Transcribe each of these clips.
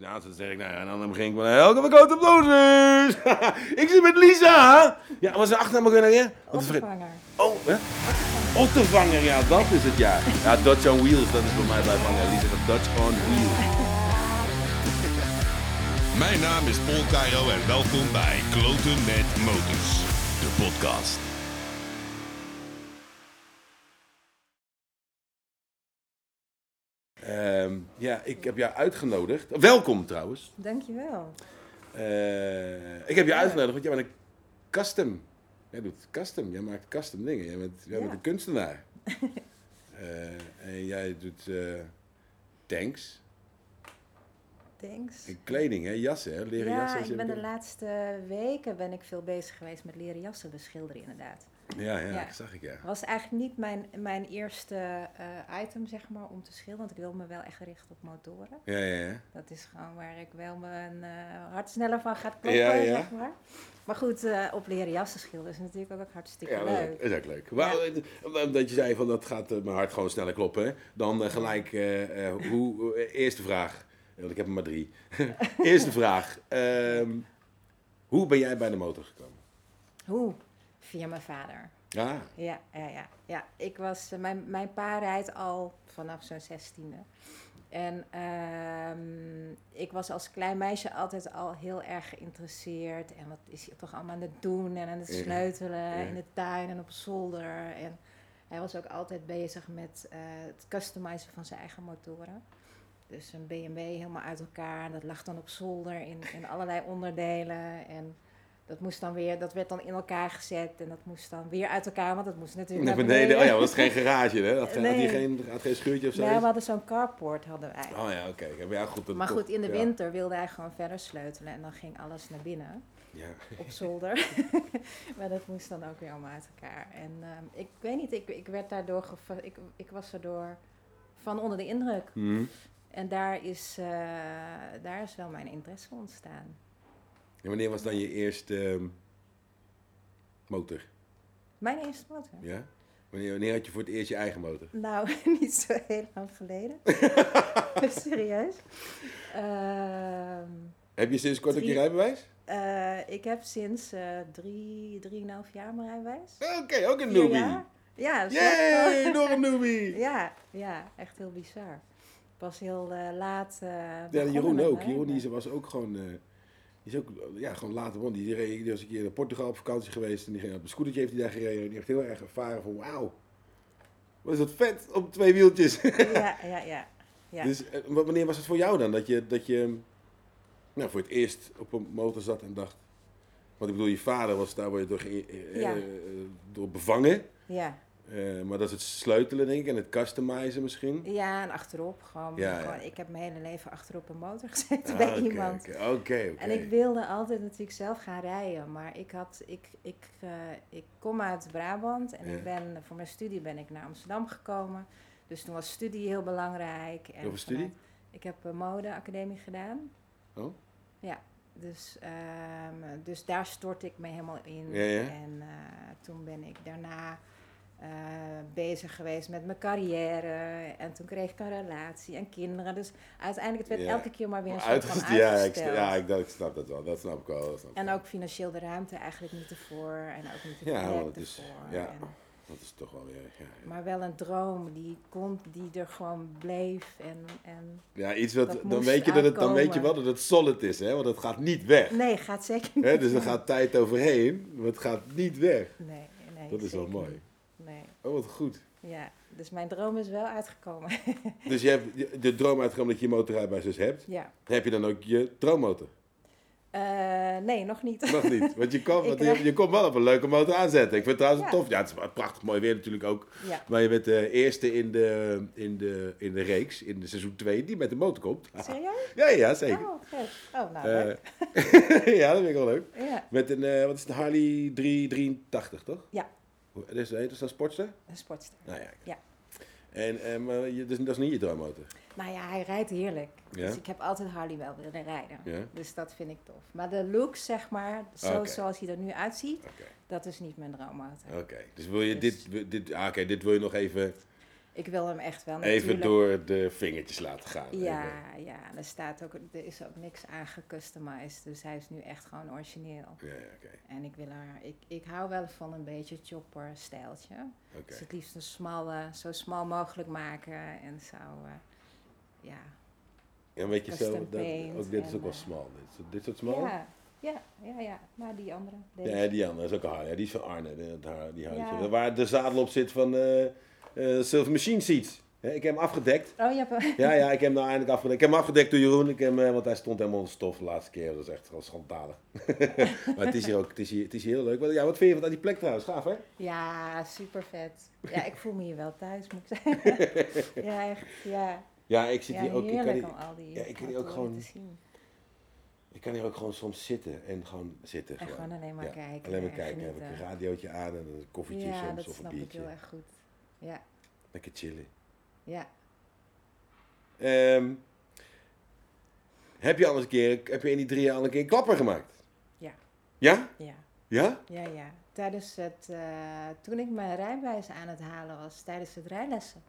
Nou, dan zeg ik, nou ja, en dan begin ik van, elke vakantie op dosis. ik zit met Lisa. Ja, wat is de achternaam ook weer? Het? Opvanger. Oh, hè? Ottervanger, ja, dat is het, ja. Ja, Dutch on Wheels, dat is voor mij bij vangen. Lisa, dat Dutch on Wheels. Mijn naam is Paul Cairo en welkom bij Kloten met Motors, de podcast. Ehm, ja, ik heb jou uitgenodigd. Welkom trouwens. Dankjewel. Eh, ik heb je uitgenodigd, want jij bent een custom. Jij doet custom, jij maakt custom dingen. Jij bent, jij bent Ja. een kunstenaar. Eh, en jij doet eh, tanks Thanks. en kleding, hè? jassen, hè? leren ja, jassen. als ik ben de laatste weken ben ik veel bezig geweest met leren jassen beschilderen inderdaad. Ja, ja, Ja. dat zag ik, ja. Was eigenlijk niet mijn, mijn eerste eh, item zeg maar om te schilderen, want ik wil me wel echt richten op motoren. Ja, ja, ja. Dat is gewoon waar ik wel mijn eh, hart sneller van gaat kloppen, Ja, ja. zeg maar. Maar goed, eh, op leren jassen schilderen is natuurlijk ook hartstikke Ja, dat is leuk. ook- is ook leuk. Maar, eh, Omdat je zei van dat gaat mijn hart gewoon sneller kloppen. hè. Dan gelijk, hoe, eerste vraag. Ja, Want ik heb er maar drie. eerste vraag. Ehm, hoe ben jij bij de motor gekomen? Hoe? Via mijn vader. Ja, Ja, ja, ja. ja. Ik was, eh, mijn, mijn pa rijdt al vanaf zijn zestiende. En ehm, ik was als klein meisje altijd al heel erg geïnteresseerd. En wat is hij toch allemaal aan het doen en aan het sleutelen ja. in de tuin en op zolder. En hij was ook altijd bezig met eh, het customizen van zijn eigen motoren. Dus een BMW helemaal uit elkaar. En dat lag dan op zolder in, in allerlei onderdelen. En dat, moest dan weer, dat werd dan in elkaar gezet. En dat moest dan weer uit elkaar, want dat moest natuurlijk naar beneden. beneden. Oh ja, dat is geen garage, hè? Dat had Nee. hij geen, had geen schuurtje of zo? Nee, we hadden zo'n carport, hadden wij. Oh ja, oké. Ja, maar ja, goed, Maar goed, in de ja. winter wilde hij gewoon verder sleutelen. En dan ging alles naar binnen, Ja. op zolder. maar dat moest dan ook weer allemaal uit elkaar. En ehm, ik weet niet, ik, ik werd daardoor... Ik, ik was erdoor van onder de indruk. Hm. En daar is, eh, daar is wel mijn interesse ontstaan. En wanneer was dan je eerste ehm, motor? Mijn eerste motor? Ja? Wanneer, wanneer had je voor het eerst je eigen motor? Nou, niet zo heel lang geleden. Serieus. Ehm, Heb je sinds kort ook je Drie. rijbewijs? eh, ik heb sinds eh drie, drieënhalf jaar mijn rijbewijs. Oké, ook een newbie. Ja, dat is echt Yay, wel- nog een newbie. ja, ja, echt heel bizar. Pas heel eh, laat. Ja, Jeroen ook. Jeroen die was ook gewoon... die is ook ja, gewoon later man. Die, reed, die was een keer naar Portugal op vakantie geweest. En die ging op een scootertje heeft hij daar gereden. En die heeft heel erg ervaren van wauw. Wat is dat vet op twee wieltjes. Ja, ja, ja. ja. Dus eh, wa- wanneer was het voor jou dan? Dat je, dat je nou, voor het eerst op een motor zat en dacht... Want ik bedoel, je vader was daar word je door, eh, Ja. eh, door bevangen. ja. Eh, maar dat is het sleutelen denk ik en het customizen misschien. ja, en achterop. Gewoon, Ja, ja. gewoon, Ik heb mijn hele leven achterop een motor gezeten Ah, bij oké, iemand. Oké, oké. En ik wilde altijd natuurlijk zelf gaan rijden, maar ik, had, ik, ik, eh, ik kom uit Brabant en Ja. ik ben, voor mijn studie ben ik naar Amsterdam gekomen. Dus toen was studie heel belangrijk. En Welke studie? Ik heb een modeacademie gedaan. Oh? Ja, dus, ehm, dus daar stort ik me helemaal in. En eh, toen ben ik daarna eh, bezig geweest met mijn carrière. En toen kreeg ik een relatie en kinderen. Dus uiteindelijk, het werd Ja. elke keer maar weer een soort van uitgesteld, ja, ik, uitgesteld. ja ik, dat, ik snap dat wel. Dat snap ik wel. Dat snap En wel. ook financieel de ruimte eigenlijk niet ervoor. En ook niet de Ja, het is- ja. En- Dat is toch wel weer... Ja, maar wel een droom die kon, die er gewoon bleef. En, en ja iets wat... Dat Dan weet, je dat het, dan weet je wel dat het solid is, hè? Want het gaat niet weg. nee, gaat zeker niet. Hè? Dus er gaat tijd overheen, maar het gaat niet weg. Nee, nee. Dat is wel mooi. Oh, wat goed. ja. Dus mijn droom is wel uitgekomen. Dus je hebt de droom uitgekomen dat je je motorrijbewijs dus hebt. ja. Heb je dan ook je droommotor? Eh, nee, nog niet. Nog niet. Want je komt, want je, je komt wel op een leuke motor aanzetten. Ik vind het trouwens Ja. tof. Ja, het is prachtig mooi weer natuurlijk ook. ja. Maar je bent de eerste in de, in de, in de reeks, in de seizoen 2, die met de motor komt. Serieus? Ja, ja, zeker. Oh, vet. Oh, nou, Eh, leuk. ja, dat vind ik wel leuk. Ja, Met een, eh, wat is het, Harley 383, toch? Ja. Dat is, heet dat een sportster? een sportster. Nou ja. Ja. En, eh, maar je, dus, dat is niet je droommotor? Nou ja, hij rijdt heerlijk. Ja? Dus ik heb altijd Harley wel willen rijden. Ja? Dus dat vind ik tof. Maar de looks, zeg maar, zo, zoals hij er nu uitziet, dat is niet mijn droomauto. oké. Dus wil je Dus- dit, dit, ah, dit wil je nog even... Ik wil hem echt wel Even natuurlijk. door de vingertjes laten gaan. Ja, Even. ja, er staat ook, er is ook niks aan gecustomized, dus hij is nu echt gewoon origineel. Ja, ja, oké. En ik wil er, ik, ik hou wel van een beetje chopper stijltje. oké. Dus het liefst een smalle, zo smal mogelijk maken en zo, eh, ja. Ja, weet je zo, dat, ook dit is en, ook wel eh, smal. Dit, dit soort smal? Ja, ja, ja, ja, maar die andere. deze. Ja, die andere is ook een haar. Ja, die is van Arne, die, dat haar- die. Ja. Waar de zadel op zit van eh eh, Silver Machine Seats. Ik heb hem afgedekt. Oh, hebt Ja, ja, ik heb hem nou eindelijk afgedekt. Ik heb hem afgedekt door Jeroen, ik heb hem, eh, want hij stond helemaal onder stof de laatste keer. Dat is echt gewoon schandalig. maar het is hier ook, het is hier, het is hier heel leuk. Wat- Ja, wat vind je van die plek trouwens? Gaaf, hè? Ja, super vet. Ja, ik voel me hier wel thuis, moet ik zeggen. ja, echt, ja. Ja, ik zit Ja, hier ook. Ik kan hier, om al die ja, ik kan hier ook gewoon- te zien. ik kan hier ook gewoon soms zitten en gewoon zitten. En gewoon alleen maar Ja, kijken. Alleen maar en kijken. Heb ik een radiootje aan en een koffietje Ja, soms dat of een snap ik heel erg goed. Ja, Lekker chillen. ja. Ehm, heb je al eens een keer, heb je in die drie jaar al een keer een klapper gemaakt? Ja. Ja? Ja, Ja? ja, ja. Tijdens het, eh, toen ik mijn rijbewijs aan het halen was, tijdens het rijlessen,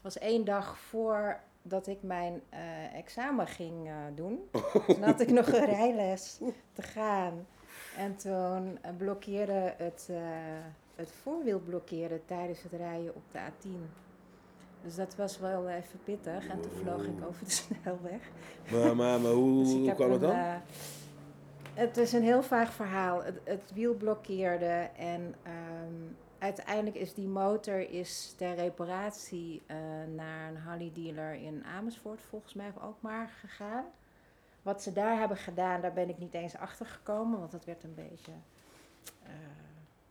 was één dag voordat ik mijn eh, examen ging eh, doen. Toen had ik nog een rijles te gaan. En toen eh, blokkeerde het, eh, het voorwiel blokkeerde tijdens het rijden op de A10. Dus dat was wel even pittig. En toen vloog ik over de snelweg. Maar, maar, maar hoe, Dus hoe kwam het dan? eh, het is een heel vaag verhaal. Het, het wiel blokkeerde en ehm, uiteindelijk is die motor is ter reparatie eh, naar een Harley dealer in Amersfoort volgens mij ook maar gegaan. Wat ze daar hebben gedaan, daar ben ik niet eens achter gekomen, want dat werd een beetje. eh,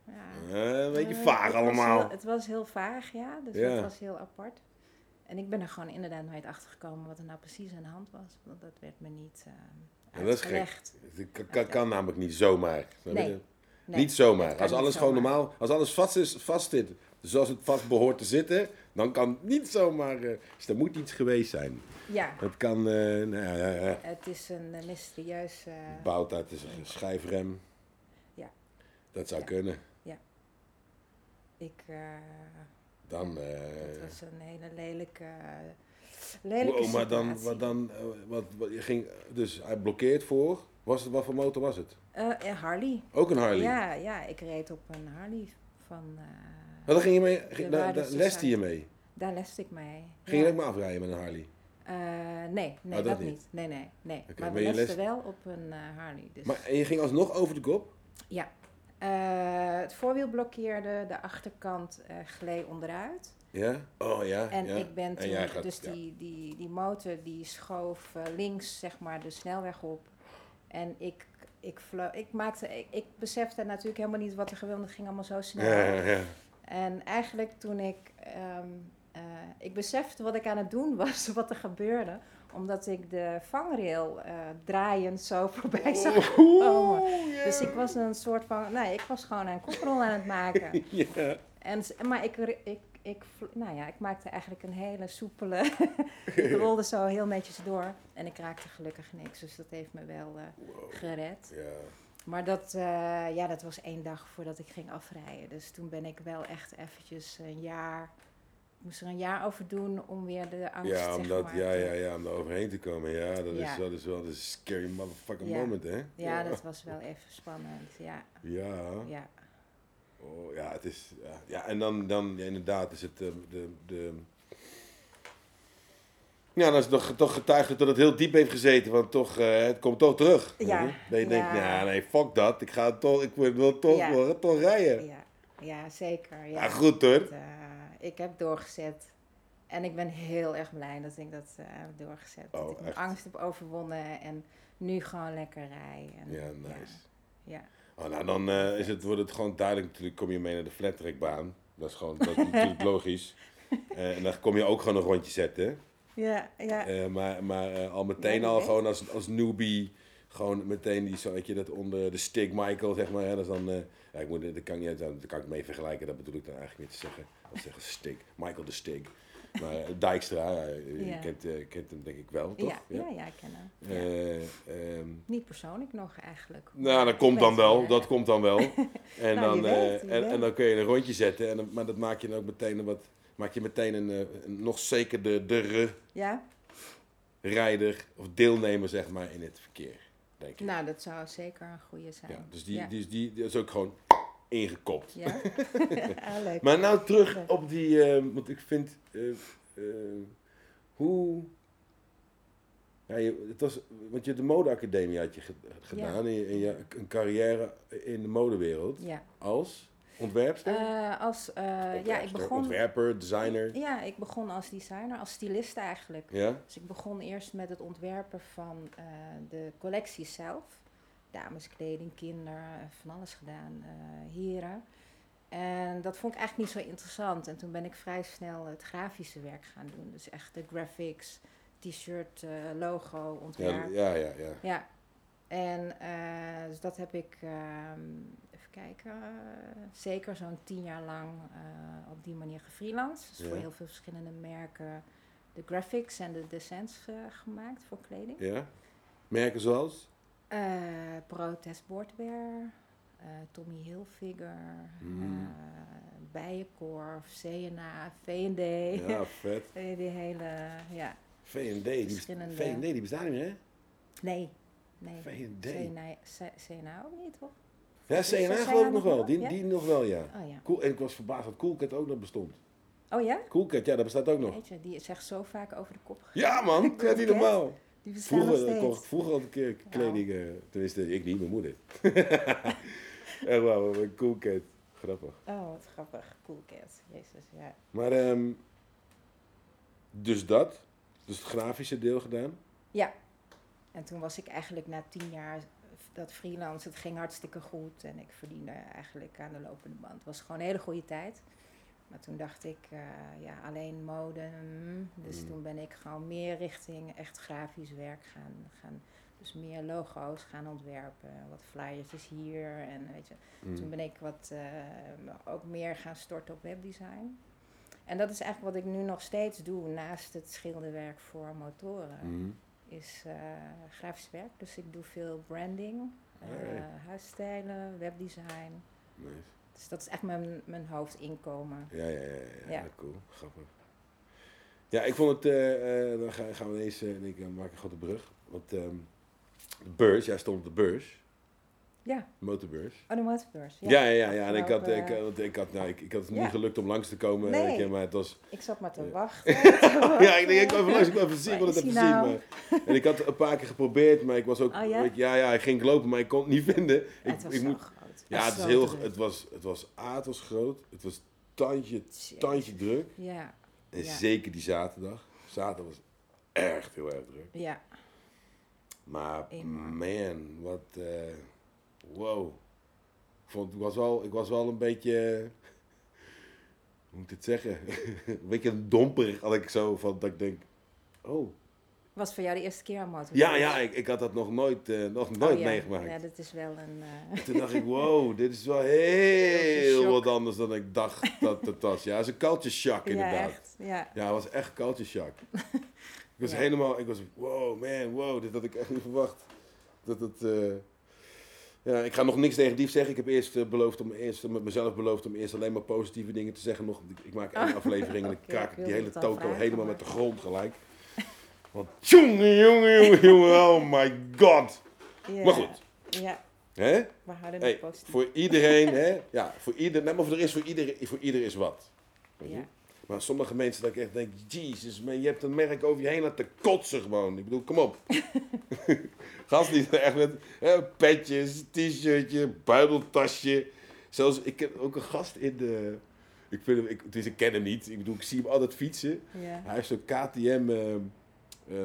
ja, een beetje eh, vaag het was allemaal. heel- het was heel vaag, ja. Dus Ja. dat was heel apart. En ik ben er gewoon inderdaad nooit achter gekomen wat er nou precies aan de hand was. Want dat werd me niet Ja, dat is gek. Het kan, namelijk niet zomaar. Nee. Nee, niet zomaar. dat Als alles gewoon zomaar. normaal, als alles vast, is, vast zit, zoals het vast behoort te zitten, dan kan het niet zomaar. eh, dus er moet iets geweest zijn. Ja, Het kan, eh nou ja, ja, ja. het is een eh, mysterieus... eh, Bouwt uit een schijfrem. Ja. Dat zou Ja. kunnen. ik, eh, Dan. het was een hele lelijke, lelijke wow, maar dan, wat dan, wat, wat, je ging, dus hij blokkeert voor. Was het, wat voor motor was het? Eh, Harley. Ook een Harley? Ja, ja, ik reed op een Harley van... Maar daar ging je mee, ging, daar, leste je mee? daar leste ik mee. Ging je ook maar afrijden met een Harley? Eh, nee, nee Oh, dat dat, niet. niet. Nee, nee, nee. Maar we lesten les- wel op een eh, Harley. Dus. Maar, en je ging alsnog over de kop? Ja. Eh, het voorwiel blokkeerde, de achterkant gleed onderuit. Ja? Oh ja. En ja. ik ben toen, gaat- dus ja. die, die, die motor die schoof links zeg maar de snelweg op. En ik, ik, ik, maakte, ik, ik besefte natuurlijk helemaal niet wat er gebeurde, het ging allemaal zo snel. Ja, ja, ja. En eigenlijk toen ik, ehm, eh, ik besefte wat ik aan het doen was, wat er gebeurde, omdat ik de vangrail eh, draaiend zo voorbij zag komen. Dus ik was een soort van, nee, ik was gewoon een koprol aan het maken. Ja. En, maar ik, ik, ik, nou ja, ik maakte eigenlijk een hele soepele, ik rolde zo heel netjes door en ik raakte gelukkig niks. Dus dat heeft me wel Wow. gered. Ja. Maar dat, eh, ja, dat was één dag voordat ik ging afrijden. Dus toen ben ik wel echt eventjes een jaar, ik moest er een jaar over doen om weer de angst Ja, om dat, maar, ja, te- ja, ja, om er overheen te komen. Ja, dat, Is, dat is wel een scary motherfucking Ja. moment, hè? Ja, dat was wel even spannend. Ja, Ja. ja. Oh, ja, het is... Ja, en dan, dan ja, inderdaad is het eh, de... de ja, dan is het toch, toch getuigd dat het heel diep heeft gezeten, want toch, eh, het komt toch terug. Ja, weet je? Dat je denkt, ja. nou nee, fuck dat, ik ga toch, ik wil toch, Ja. wil toch rijden. Ja, ja zeker. Ja. Ja, goed hoor. Eh, ik heb doorgezet. En ik ben heel erg blij dat ik dat eh, heb doorgezet. Oh, dat ik mijn echt? angst heb overwonnen en nu gewoon lekker rij. En, Ja, nice. Ja, Oh, nou, dan is het, wordt het gewoon duidelijk, natuurlijk kom je mee naar de flattrackbaan. Dat is gewoon, dat is natuurlijk logisch. En dan kom je ook gewoon een rondje zetten. Ja, ja. Eh, maar maar eh, al meteen Ja, al gewoon als, als newbie, gewoon meteen die zo, weet je, dat onder de stick Michael, zeg maar. Hè, dat is dan, eh, ja, ik moet, dat kan, niet, dat kan ik mee vergelijken, dat bedoel ik dan eigenlijk niet te zeggen. Dat zeggen stick, Michael de stick. Maar Dijkstra, ja, je Ja. kent, kent hem denk ik wel, toch? ja, ja, ja, ik ken hem. Ja. Eh, ehm, Niet persoonlijk nog eigenlijk. nou, dat komt dan wel, dat komt dan wel. En, Nou, dan, weet, en, dan kun je een rondje zetten, en dan, maar dat maak je dan ook meteen een wat, maak je meteen een, eh, een nog zeker de, de Ja? rijder of deelnemer zeg maar in het verkeer, denk ik. Nou, dat zou zeker een goede zijn. Ja, dus die, ja. die, die, die is ook gewoon ingekopt. Ja? ah, leuk. Maar nou terug op die, eh, want ik vind, eh, hoe, ja, je, het was, want je de modeacademie had je ge- gedaan en je, en je een carrière in de modewereld Ja. als ontwerpster? Eh, als, eh, ja, ik begon... Ontwerper, designer. Ja, ik begon als designer, als stylist eigenlijk. Ja? Dus ik begon eerst met het ontwerpen van eh, de collectie zelf. Dameskleding, kinder, van alles gedaan, heren. En dat vond ik eigenlijk niet zo interessant. En toen ben ik vrij snel het grafische werk gaan doen. Dus echt de graphics, t-shirt, logo, Ja, ontwerp. ja, ja, ja. Ja, en dus dat heb ik, ehm, kijken, zeker zo'n tien jaar lang eh, op die manier gefreelanced. Dus Ja. voor heel veel verschillende merken de graphics en de designs eh, gemaakt voor kleding. Ja? Merken zoals? Eh Protest Boardwear, Tommy Hilfiger, Mm. Bijenkorf, CNA, V&D. Ja, vet. Die hele, ja, V&D, die, best- Verschillende- V&D, die bestaan niet meer, hè? nee, nee. V&D. CNA, C- CNA ook niet, toch? Ja, Is dat CNA geloof ik nog wel. Die, Ja? die nog wel, ja. Oh ja. Cool, en ik was verbaasd dat Coolcat ook nog bestond. Oh ja? Coolcat, ja, dat bestaat ook nog. Weet je, die zegt zo vaak over de kop. Ja, man. Niet Coolcat? normaal. Die Vroeger steeds. kocht ik vroeger al een keer kleding. eh, tenminste, ik niet, mijn moeder. Echt wel, een Coolcat. Grappig. Oh, wat grappig. Cool cat. Jezus, ja. Maar, ehm, dus dat. Dus het grafische deel gedaan. Ja. En toen was ik eigenlijk na tien jaar dat freelance, het ging hartstikke goed. En ik verdiende eigenlijk aan de lopende band. Het was gewoon een hele goede tijd. Maar toen dacht ik, eh, ja, alleen mode. mm. Dus Mm. toen ben ik gewoon meer richting echt grafisch werk gaan, gaan. Dus meer logo's gaan ontwerpen. Wat flyertjes hier. En weet je, Mm. Toen ben ik wat eh, ook meer gaan storten op webdesign. En dat is eigenlijk wat ik nu nog steeds doe naast het schilderwerk voor motoren. Is eh, grafisch werk. Dus ik doe veel branding, eh, Ah, ja. huisstijlen, webdesign. Nice. Dus dat is echt mijn, mijn hoofdinkomen. Ja, ja, ja, ja, ja. Cool. Grappig. Ja, ik vond het, eh, eh, dan gaan, we ineens, eh, en ik eh, maak een grote brug. Want ehm, de beurs, jij stond op de beurs, Ja, motorbeurs. oh, de motorbeurs. Ja, ja, ja. ja. En ik had, ik, eh, want ik had, nou, ik, ik had het Ja. niet gelukt om langs te komen, Nee. je, maar het was... Ik zat maar te wachten. ja, ik denk, ik even langs, ik wil even zien Waar wat het is even hij zien. nou? Maar, en ik had een paar keer geprobeerd, maar ik was ook, Oh, ja? ja, ja, ik ging lopen, maar ik kon het niet vinden. Ik, het was ik zo moet, groot. ja, was het is zo heel, druk. het was, het was, A, het was groot, het was tandje, tandje druk. Ja, En zeker die zaterdag. Zaterdag was echt heel erg druk. ja. Maar Enorm. man, wat, eh, wow. Ik, vond, ik, was wel, ik was wel een beetje, hoe moet ik het zeggen? een beetje domperig had ik zo van dat ik denk, oh. Was voor jou de eerste keer aan motor? Ja, ja, ik, ik had dat nog nooit, eh, nog nooit Oh, ja. meegemaakt. Ja, dat is wel een... eh, En toen dacht ik, wow, dit is wel heel wat anders dan ik dacht dat het was. Ja, het is een culture shock ja, inderdaad. echt. Ja. Ja, het was echt culture shock. ik was Ja. helemaal, ik was, wow man, wow, dit had ik echt niet verwacht. Dat het, eh, ja, ik ga nog niks negatiefs zeggen. Ik heb eerst eh, beloofd om eerst, met mezelf beloofd om eerst alleen maar positieve dingen te zeggen. Nog, ik, maak één Oh, aflevering en dan ik die hele toto helemaal maar- met de grond gelijk. Want jongen, jongen, jongen, jongen, oh my god. Maar goed, Ja, hè? we houden Hey, positief. voor iedereen, hè? Ja, voor ieder, nee, maar er is voor ieder, voor ieder is wat. Weet je? Ja. Maar sommige mensen dat ik echt denk, jezus man, je hebt een merk over je heen laten kotsen gewoon. Ik bedoel, kom op. Gast die er echt met hè, petjes, t-shirtje, buideltasje. Zelfs, ik heb ook een gast in de... Ik, vind hem, ik, dus ik ken hem niet. Ik bedoel, ik zie hem altijd fietsen. Ja, Hij heeft zo'n KTM eh, eh,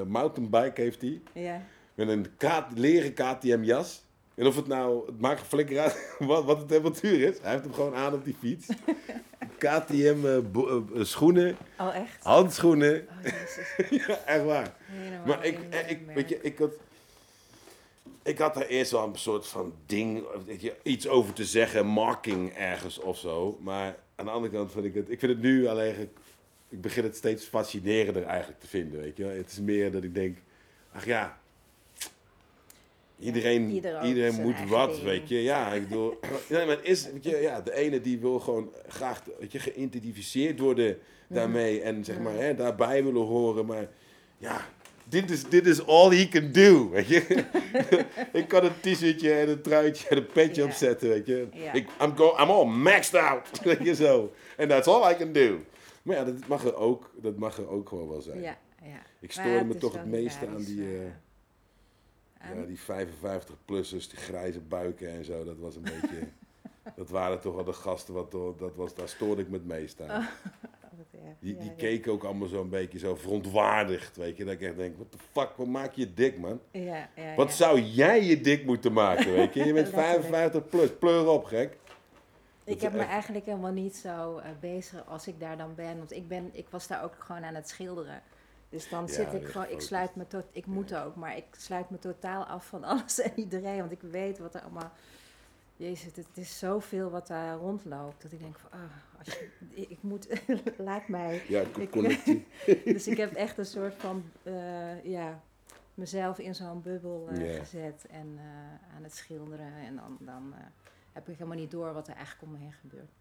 mountainbike heeft hij. ja. Met een K- leren KTM jas. En of het nou, het maakt flikker uit wat, wat het temperatuur is. Hij heeft hem gewoon aan op die fiets. KTM eh, bo- eh, schoenen, Oh, echt? handschoenen. Oh, ja, echt waar. Helemaal Maar ik, eh, ik, weet je, ik had, ik had er eerst wel een soort van ding, weet je, iets over te zeggen, marking ergens of zo. Maar aan de andere kant vind ik het, ik vind het nu alleen, ik begin het steeds fascinerender eigenlijk te vinden, weet je. Het is meer dat ik denk, ach ja, Iedereen, Ieder iedereen moet wat, ding. weet je. Ja, ik bedoel... Nee, maar het is, weet je, ja, de ene die wil gewoon graag weet je, geïdentificeerd worden daarmee. En zeg maar, hè, daarbij willen horen. Maar ja, dit is, dit is all he can do, weet je. ik kan een t-shirtje en een truitje en een petje opzetten, weet je. Ik, I'm, go, I'm all maxed out, weet je zo. And that's all I can do. Maar ja, dat mag er ook, dat mag er ook gewoon wel zijn. Ja, ja. Ik stoorde me toch het meeste aan die... eh, aan- ja, die 55-plussers, die grijze buiken en zo, dat was een beetje... Dat waren toch wel de gasten, wat, dat was, daar stoorde ik me het meest aan. Oh, wat. Die, Ja, die ja. keken ook allemaal zo'n beetje zo verontwaardigd, weet je. Dat ik echt denk, what the fuck, wat maak je dik, man? Ja, ja, Wat zou jij je dik moeten maken, weet je? Je bent Letterlijk. 55 plus, pleur op, gek. Ik heb me eigenlijk helemaal niet zo eh, bezig als ik daar dan ben. Want ik, ben, ik was daar ook gewoon aan het schilderen. Dus dan Ja, zit ik gewoon, ik sluit me tot, ik moet ook, maar ik sluit me totaal af van alles en iedereen. Want ik weet wat er allemaal, jezus, het, het is zoveel wat daar rondloopt. Dat ik denk van, ah, als je, ik, moet, laat mij. Ja, Ik-. Dus ik heb echt een soort van, eh, ja, mezelf in zo'n bubbel eh, gezet en eh, aan het schilderen. En dan, dan heb ik helemaal niet door wat er eigenlijk om me heen gebeurt.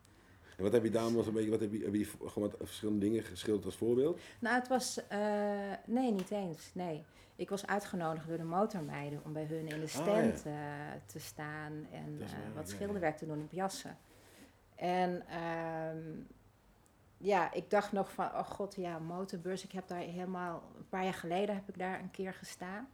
En wat heb je daarom een beetje, wat heb je, heb je gewoon verschillende dingen geschilderd als voorbeeld? Nou, het was, eh, nee, niet eens, nee. Ik was uitgenodigd door de motormeiden om bij hun in de stand eh, te staan en eh, wat ja, schilderwerk te doen op jassen. En ehm, ja, ik dacht nog van, oh god, ja, motorbeurs. Ik heb daar helemaal, een paar jaar geleden heb ik daar een keer gestaan.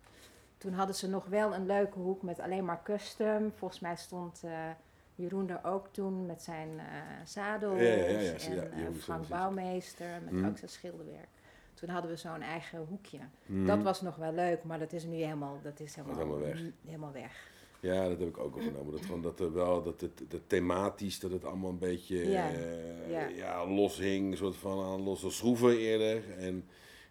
Toen hadden ze nog wel een leuke hoek met alleen maar custom. Volgens mij stond eh, Jeroen er ook toen met zijn eh zadels. Ja, ja, ja, en eh, Frank Bouwmeester met Mhm. ook zijn schilderwerk. Toen hadden we zo'n eigen hoekje. Mhm. Dat was nog wel leuk, maar dat is nu helemaal, dat is helemaal, helemaal weg. helemaal weg. Ja, dat heb ik ook opgenomen. Dat gewoon dat er wel, dat het dat thematisch, dat het allemaal een beetje Ja, eh, ja. ja, los hing, een soort van aan losse schroeven eerder. En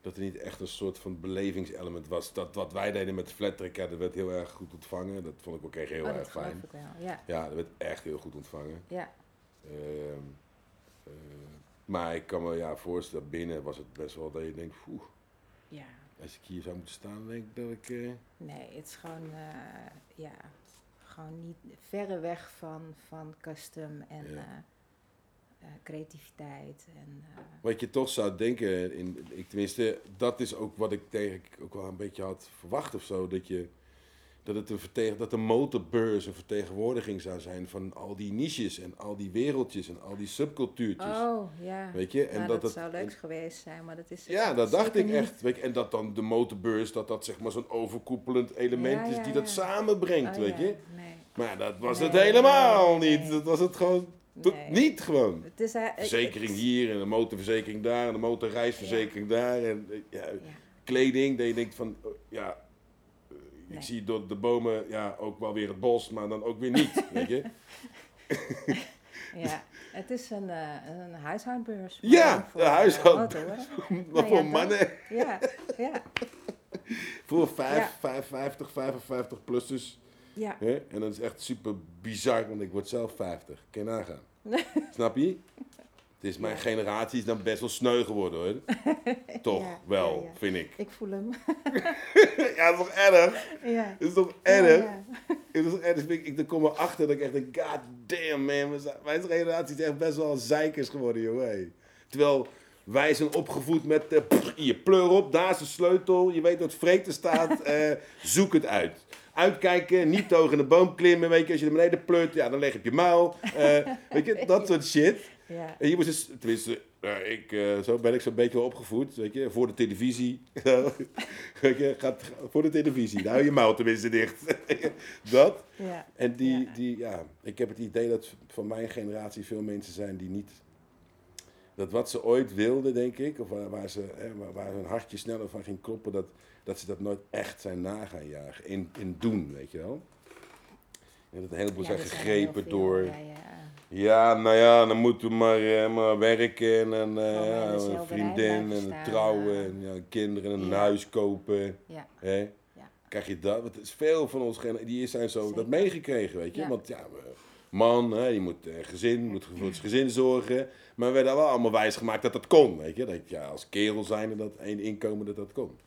dat er niet echt een soort van belevingselement was. Dat wat wij deden met Flattrack, ja, dat werd heel erg goed ontvangen. Dat vond ik ook echt heel oh, erg fijn. ik. Ja, Ja, dat werd echt heel goed ontvangen. ja. Ehm, eh, maar ik kan me ja, voorstellen, binnen was het best wel dat je denkt, oeh, ja. als ik hier zou moeten staan, denk ik dat ik... eh, Nee, het is gewoon, eh, ja, gewoon niet verre weg van, van custom en Ja. Eh, creativiteit. En, eh, Wat je toch zou denken, in, ik, tenminste, dat is ook wat ik tegen ook wel een beetje had verwacht of zo. Dat, je, dat, het een vertegen, dat de motorbeurs een vertegenwoordiging zou zijn van al die niches en al die wereldjes en al die subcultuurtjes. oh, ja. Weet je? En Nou, dat, dat, het- zou leuk en- geweest zijn, maar dat is ja, dat dacht ik niet. echt. Weet je? En dat dan de motorbeurs, dat dat zeg maar zo'n overkoepelend element Ja, is ja, die ja. dat samenbrengt, Oh, weet je. Nee. Maar dat was Nee, het helemaal nee, niet. Dat was het gewoon Nee. niet gewoon. Het is, eh, Verzekering het- hier en een motorverzekering daar en een motorreisverzekering daar. En eh, ja, Ja. kleding, dat je denkt van, oh, ja, eh, ik Nee. zie door de bomen ja, ook wel weer het bos, maar dan ook weer niet, weet je. Ja, het is een, eh, een huishoudbeurs. Ja, voor, een huishoudbeurs. motoren. Wat Nou voor mannen, Ja, ja, voor vijf, Ja. vijf, 50, 55 plussers. Ja. En dat is echt super bizar, want ik word zelf 50. Kan je nagaan. Snap je? Het is mijn generatie is dan best wel sneu geworden hoor. Toch Ja, wel, ja, ja. vind ik. Ik voel hem. ja, dat is toch erg? ja. Dat is toch erg? Ja, Het is toch erg? Dus ik, ik, kom erachter dat ik echt denk, god damn man, mijn generatie is echt best wel zeikers geworden, joh. Terwijl wij zijn opgevoed met, pff, hier, pleur op, daar is de sleutel, je weet wat vreten staat, eh, zoek het uit. Uitkijken, niet te hoog in de boom klimmen, weet je, als je naar beneden pleurt, ja, dan leg je op je muil. eh, weet je, dat soort shit. ja. En je moest dus, tenminste, eh, ik, eh, zo ben ik zo'n beetje wel opgevoed, weet je, voor de televisie. weet je, gaat voor de televisie, daar hou je mouw tenminste dicht. dat. ja. En die, Ja. die, ja, ik heb het idee dat van mijn generatie veel mensen zijn die niet, dat wat ze ooit wilden, denk ik, of waar, ze, hè, waar, hun hartje sneller van ging kloppen, dat, dat ze dat nooit echt zijn na gaan jagen, in, in doen, weet je wel. En dat een heleboel Ja, zijn gegrepen veel, door... Ja, ja. Ja, nou ja, dan moeten we maar, eh, maar werken en eh, de een vriendin en staan, trouwen eh. en ja, kinderen en een huis kopen. Hè? Ja. Krijg je dat? Want het is veel van ons die zijn zo dat meegekregen, weet je. Want ja, we- man, hè, je moet eh, gezin, moet voor het gezin zorgen. Maar we werden wel allemaal wijs gemaakt dat dat kon, weet je. Dat ja, als kerel zijn dat één inkomen dat dat kon.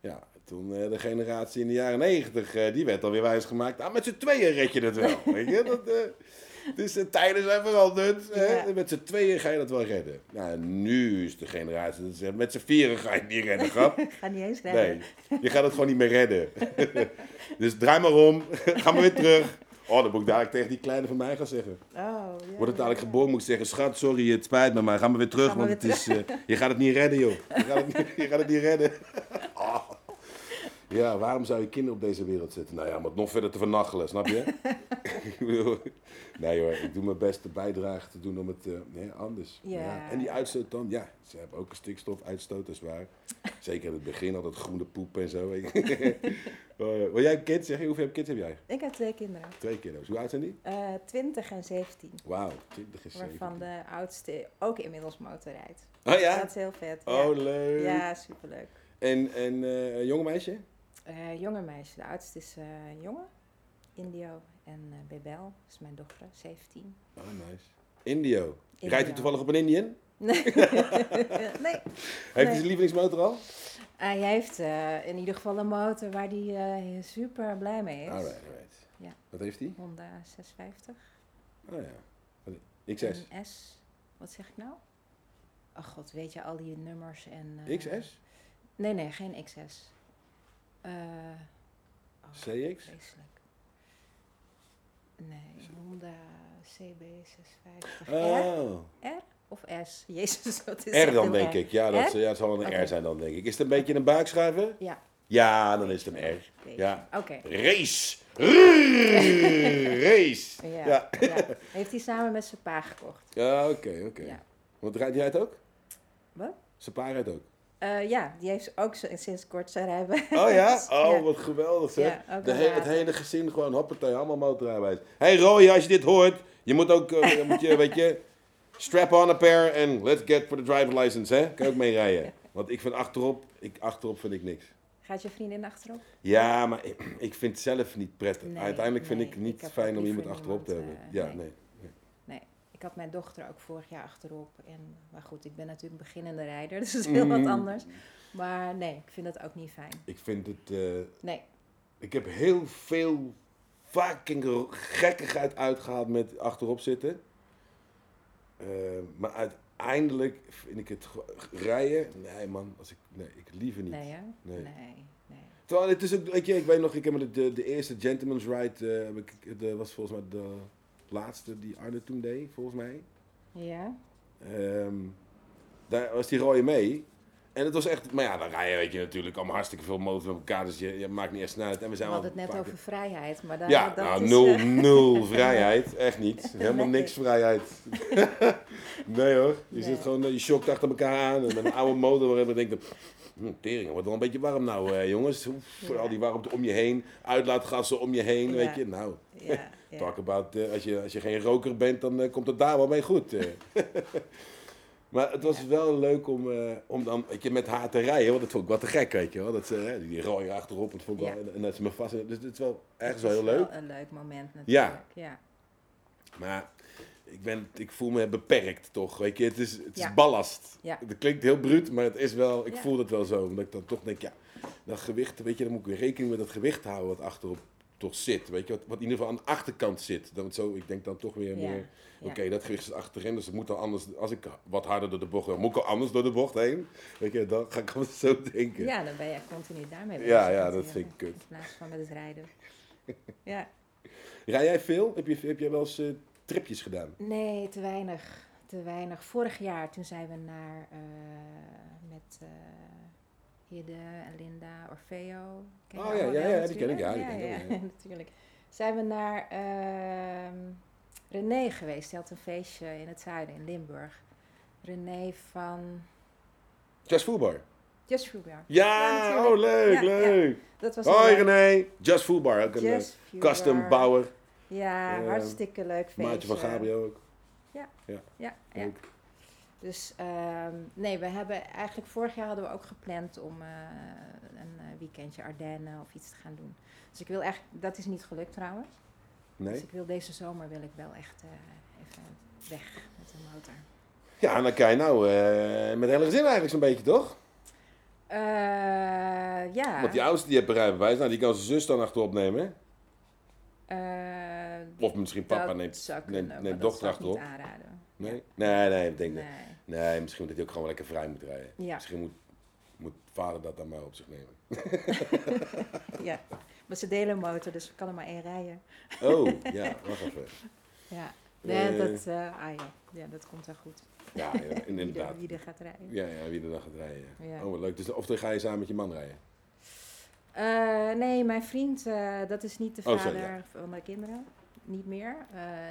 Ja, toen eh, de generatie in de jaren negentig, eh, die werd alweer wijsgemaakt. Ah, met z'n tweeën red je het wel. weet je? Dat, eh, dus de tijden zijn veranderd. hè. Ja. Met z'n tweeën ga je dat wel redden. Nou, nu is de generatie, dat zegt, met z'n vieren ga je het niet redden, grap. Ga niet eens redden. Nee, je gaat het gewoon niet meer redden. dus draai maar om, ga maar weer terug. Oh, dat moet ik dadelijk tegen die kleine van mij gaan zeggen. Oh, ja, Wordt het dadelijk geboren, moet ik zeggen, schat, sorry, het spijt me, maar ga maar weer terug, want weer het is, eh, je gaat het niet redden, joh. Je gaat het niet, je gaat het niet redden. Oh. Ja, waarom zou je kinderen op deze wereld zetten? Nou ja, om het nog verder te vernachelen, snap je? Nee hoor, ik doe mijn beste bijdrage te doen om het eh, nee, anders. Ja. En die uitstoot dan, ja, ze hebben ook een stikstofuitstoot, dat is waar. Zeker in het begin, al dat groene poep en zo. Eh, Wil jij een kind, zeg je, hoeveel kids heb jij? Ik heb twee kinderen. Twee kiddo's. Hoe oud zijn die? Eh 20 en 17. Wauw, 20 is Waarvan de oudste ook inmiddels motorrijdt. Oh ja? Dat is heel vet. Oh, ja. leuk. ja, superleuk. En, en eh, een jonge meisje? Eh jonge meisje. De oudste is eh, een jongen. Indio. En eh Bebel is mijn dochter, 17. Oh, nice. Indio. Indio. Rijdt hij toevallig op een Indian? Nee. nee. Heeft hij Nee. zijn lievelingsmotor al? Hij heeft in ieder geval een motor waar hij super blij mee is. Alright, alright. Ja. Wat heeft hij? Honda 650. Oh ja. XS. Een S. Wat zeg ik nou? Oh god, weet je al die nummers en... XS? Nee, nee, geen XS. Eh oh, CX? Vreselijk. Nee, Honda CB650. R? Oh. R of S? Jezus, wat is R dan, denk ik. Ja, dat, R? ja, het zal een. R zijn dan, denk ik. Is het een beetje een buikschuiver? Ja. Ja, dan is het een R. Ja. Oké. Race! Race! Ja. Ja. ja. Heeft hij samen met zijn pa gekocht. Ja, oké, oké. Ja. Want rijdt jij het ook? Wat? Zijn pa rijdt ook. Eh, ja, die heeft ook sinds kort zijn rijbewijs. Oh ja? Oh, Ja. wat geweldig zeg. Ja, ook De he- het hele gezin gewoon hoppatee, allemaal motorrijbewijs. Hey Roy, als je dit hoort, je moet ook, eh, moet je, weet je, strap on a pair en let's get for the driver license, hè? Kan je ook mee rijden. Want ik vind achterop, ik, achterop vind ik niks. Gaat je vriendin achterop? Ja, maar ik, ik vind het zelf niet prettig. Nee, Uiteindelijk vind ik het niet ik fijn om iemand achterop te hebben. eh, ja, nee. nee. Had mijn dochter ook vorig jaar achterop. En, maar goed, ik ben natuurlijk een beginnende rijder, dus dat is heel wat Mm. anders. Maar nee, ik vind dat ook niet fijn. Ik vind het, eh, Nee. ik heb heel veel fucking gekkigheid uitgehaald met achterop zitten. Eh, maar uiteindelijk vind ik het rijden, nee man, als ik, nee, ik liever niet. Nee? Nee. Nee. Terwijl het is ook, weet je, ik weet nog, ik heb de, de, de eerste Gentleman's Ride, heb ik, de, was volgens mij de laatste die Arne toen deed, volgens mij. Ja? Ehm, daar was die rode mee. En het was echt, maar ja, dan rij je, weet je natuurlijk, allemaal hartstikke veel motors met elkaar, dus je, je maakt niet echt snel uit. En we We zijn hadden al het net over vrijheid, maar daar, ja, dat nou, is... nul, eh, nul vrijheid. Echt niet. Helemaal niks vrijheid. nee hoor. Je Nee. zit gewoon, eh, je shockt achter elkaar aan. En met een oude motor waarin we denken, hm, tering, het wordt wel een beetje warm nou eh, jongens. Oef, Ja. Al die warmte om je heen, uitlaatgassen om je heen, Ja. weet je. Nou, ja, ja. talk about, eh, als, je, als je geen roker bent, dan eh, komt het daar wel mee goed. eh. Maar het was Ja. wel leuk om, om dan weet je, met haar te rijden, want dat vond ik wel te gek, weet je wel. Dat ze, die rooien achterop, dat vond ik Ja. wel, en dat ze me vast... Dus het is wel ergens wel heel leuk. een leuk moment natuurlijk. Ja. ja. Maar ik, ben, ik voel me beperkt toch, weet je. Het is, het is Ja. ballast. Ja. Het klinkt heel bruut, maar het is wel, ik Ja. voel het wel zo. Omdat ik dan toch denk, ja, dat gewicht, weet je, dan moet ik weer rekening met dat gewicht houden wat achterop toch zit. Weet je, wat, wat in ieder geval aan de achterkant zit. Dan zo, ik denk dan toch weer Ja. meer, Ja. oké, dat gewicht is achterin, dus het moet dan anders, als ik wat harder door de bocht wil, moet ik al anders door de bocht heen. Weet je, dan ga ik wel zo denken. Ja, dan ben je continu daarmee bezig. Ja, ja, dat vind ik kut. In plaats van met het rijden. ja. Rij jij veel? Heb je, heb jij wel eens eh, tripjes gedaan? Nee, te weinig. Te weinig. Vorig jaar, toen zijn we naar eh, met eh Hidde en Linda Orfeo. Ken Oh ja, ja, wel ja, die ken ik, ja, die ken ik ja, ja. natuurlijk. Zijn we naar ehm, René geweest. Die had een feestje in het zuiden, in Limburg. René van Just Foodbar. Just Foodbar. Ja, natuurlijk. oh leuk, Ja, ja. leuk. Dat was Hoi René, Just Foodbar, ook een eh, custom bouwer. Ja, Eh, hartstikke leuk feestje. Maatje van Gabriel ook. Ja, ja. Leuk. Dus ehm, nee, we hebben eigenlijk vorig jaar hadden we ook gepland om eh, een eh, weekendje Ardennen of iets te gaan doen. Dus ik wil echt, dat is niet gelukt trouwens. Dus Nee? ik wil deze zomer wil ik wel echt eh, even weg met de motor. Ja, en dan kan je nou met hele gezin eigenlijk zo'n beetje, toch? Eh, ja. Want die oudste die heeft een rijbewijs, nou die kan zijn zus dan achterop nemen. Eh, Of misschien papa neemt, neemt, neemt dat dochter zou ik niet achterop. aanraden. Nee? Nee, nee, ik denk Nee. Nee. misschien dat hij ook gewoon lekker vrij moet rijden. Ja. Misschien moet, moet vader dat dan maar op zich nemen. ja. Maar ze delen een motor, dus er kan er maar één rijden. Oh, ja, wacht even. Ja. Nee, Eh. dat, eh, ah, ja. ja, dat komt wel goed. Ja, er, inderdaad. wie er gaat rijden. Ja, ja, wie er dan gaat rijden. Ja. Oh, wat leuk. Dus, of dan ga je samen met je man rijden? Eh, nee, mijn vriend, dat is niet de Oh, vader sorry, ja. van de kinderen. Niet meer.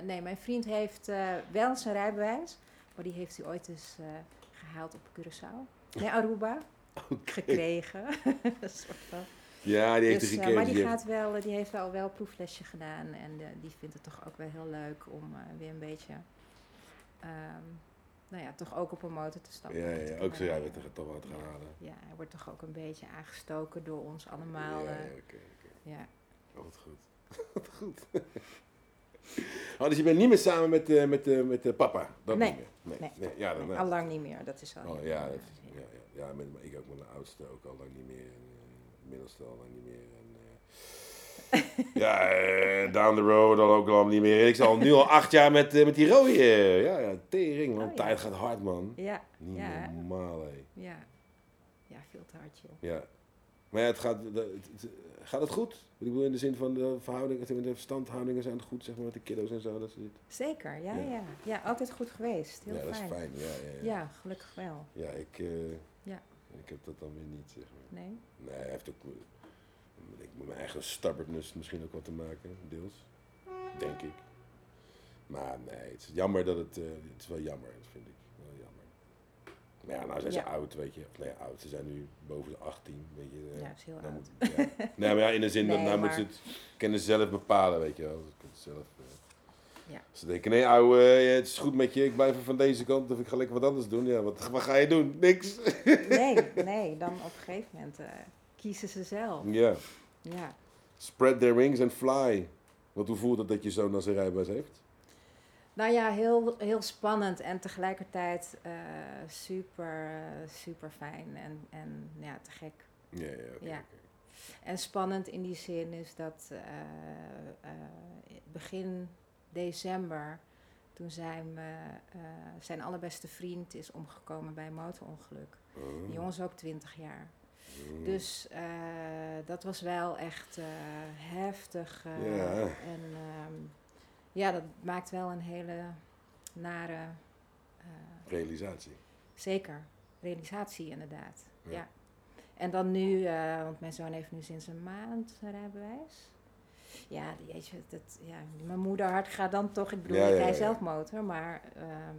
Nee, mijn vriend heeft wel zijn rijbewijs. Maar die heeft hij ooit eens eh, gehaald op Curaçao. Nee, Aruba. Gekregen. Soort van. Ja, die heeft Dus, eh, gekregen. maar die, gaat wel, die heeft wel wel een proeflesje gedaan. En eh, die vindt het toch ook wel heel leuk om eh, weer een beetje... ehm, nou ja, toch ook op een motor te stappen. Ja, ja, ook zo, ja, rijden. weet toch wat gaan halen. Ja, hij wordt toch ook een beetje aangestoken door ons allemaal. Ja, eh, ja, oké, oké. ja. Oh, wat goed. wat goed. Oh, dus je bent niet meer samen met, eh met, eh met eh, papa? Dat Nee. niet meer? Nee. Nee. nee. Ja, dan, al lang niet meer, dat is al. Oh ja, dat, ja, ja, ja met, ik ook met mijn oudste ook al lang niet meer. En, middelste al lang niet meer. En, ja, down the road al ook al niet meer. Ik zal nu al acht jaar met, met die rode. ja, ja, tering man. Oh. Tijd gaat hard man. Ja, Niet normaal hé. ja. Ja, veel te hard, joh. Ja. Maar ja, het gaat, het- gaat het goed? Ik bedoel in de zin van de verhoudingen, de verstandhoudingen zijn het goed, zeg maar, met de kiddo's en zo. Dat soort Zeker, ja, Ja. ja. Ja, altijd goed geweest. Heel ja, dat is fijn. Ja, ja, ja. Ja, gelukkig wel. Ja, ik, eh, Ja. ik heb dat dan weer niet, zeg maar. Nee? Nee, hij heeft ook ik, met mijn eigen stubbornness misschien ook wat te maken, deels. Denk ik. Maar nee, het is jammer dat het, eh, het is wel jammer, vind ik. Maar ja, nou zijn ze Ja. oud, weet je. Of nee, oud, ze zijn nu boven de 18, weet je. Ja, dat is heel nou oud. moet- ja. Nee, maar ja, in de zin dat nou maar- moeten ze het kunnen ze zelf bepalen, weet je wel. Ze kunnen zelf, eh, Ja. Ze denken, nee ouwe, eh, het is goed met je, ik blijf even van deze kant of ik ga lekker wat anders doen. Ja, wat, wat ga je doen? Niks. Nee, nee, dan op een gegeven moment eh, kiezen ze zelf. Ja. Ja. Spread their wings and fly. Want hoe voelt het dat je zoon dan zijn rijbewijs heeft? Nou ja, heel, heel spannend en tegelijkertijd eh, super, super fijn en, en ja, te gek. Ja, ja, Ja. En spannend in die zin is dat eh, eh, begin december, toen zijn, zijn allerbeste vriend is omgekomen bij een motorongeluk. Oh. Die jongen is ook 20 jaar. Oh. Dus dat was wel echt heftig. Ja. En ehm, ja, dat maakt wel een hele nare, eh, Realisatie. zeker, realisatie inderdaad. Ja. Ja. En dan nu, eh, want mijn zoon heeft nu sinds een maand een rijbewijs. Ja, die- weet je, dat, ja, mijn moeder hart gaat dan toch, ik bedoel, Ja, ik ja, rij ja. zelf motor, maar ehm,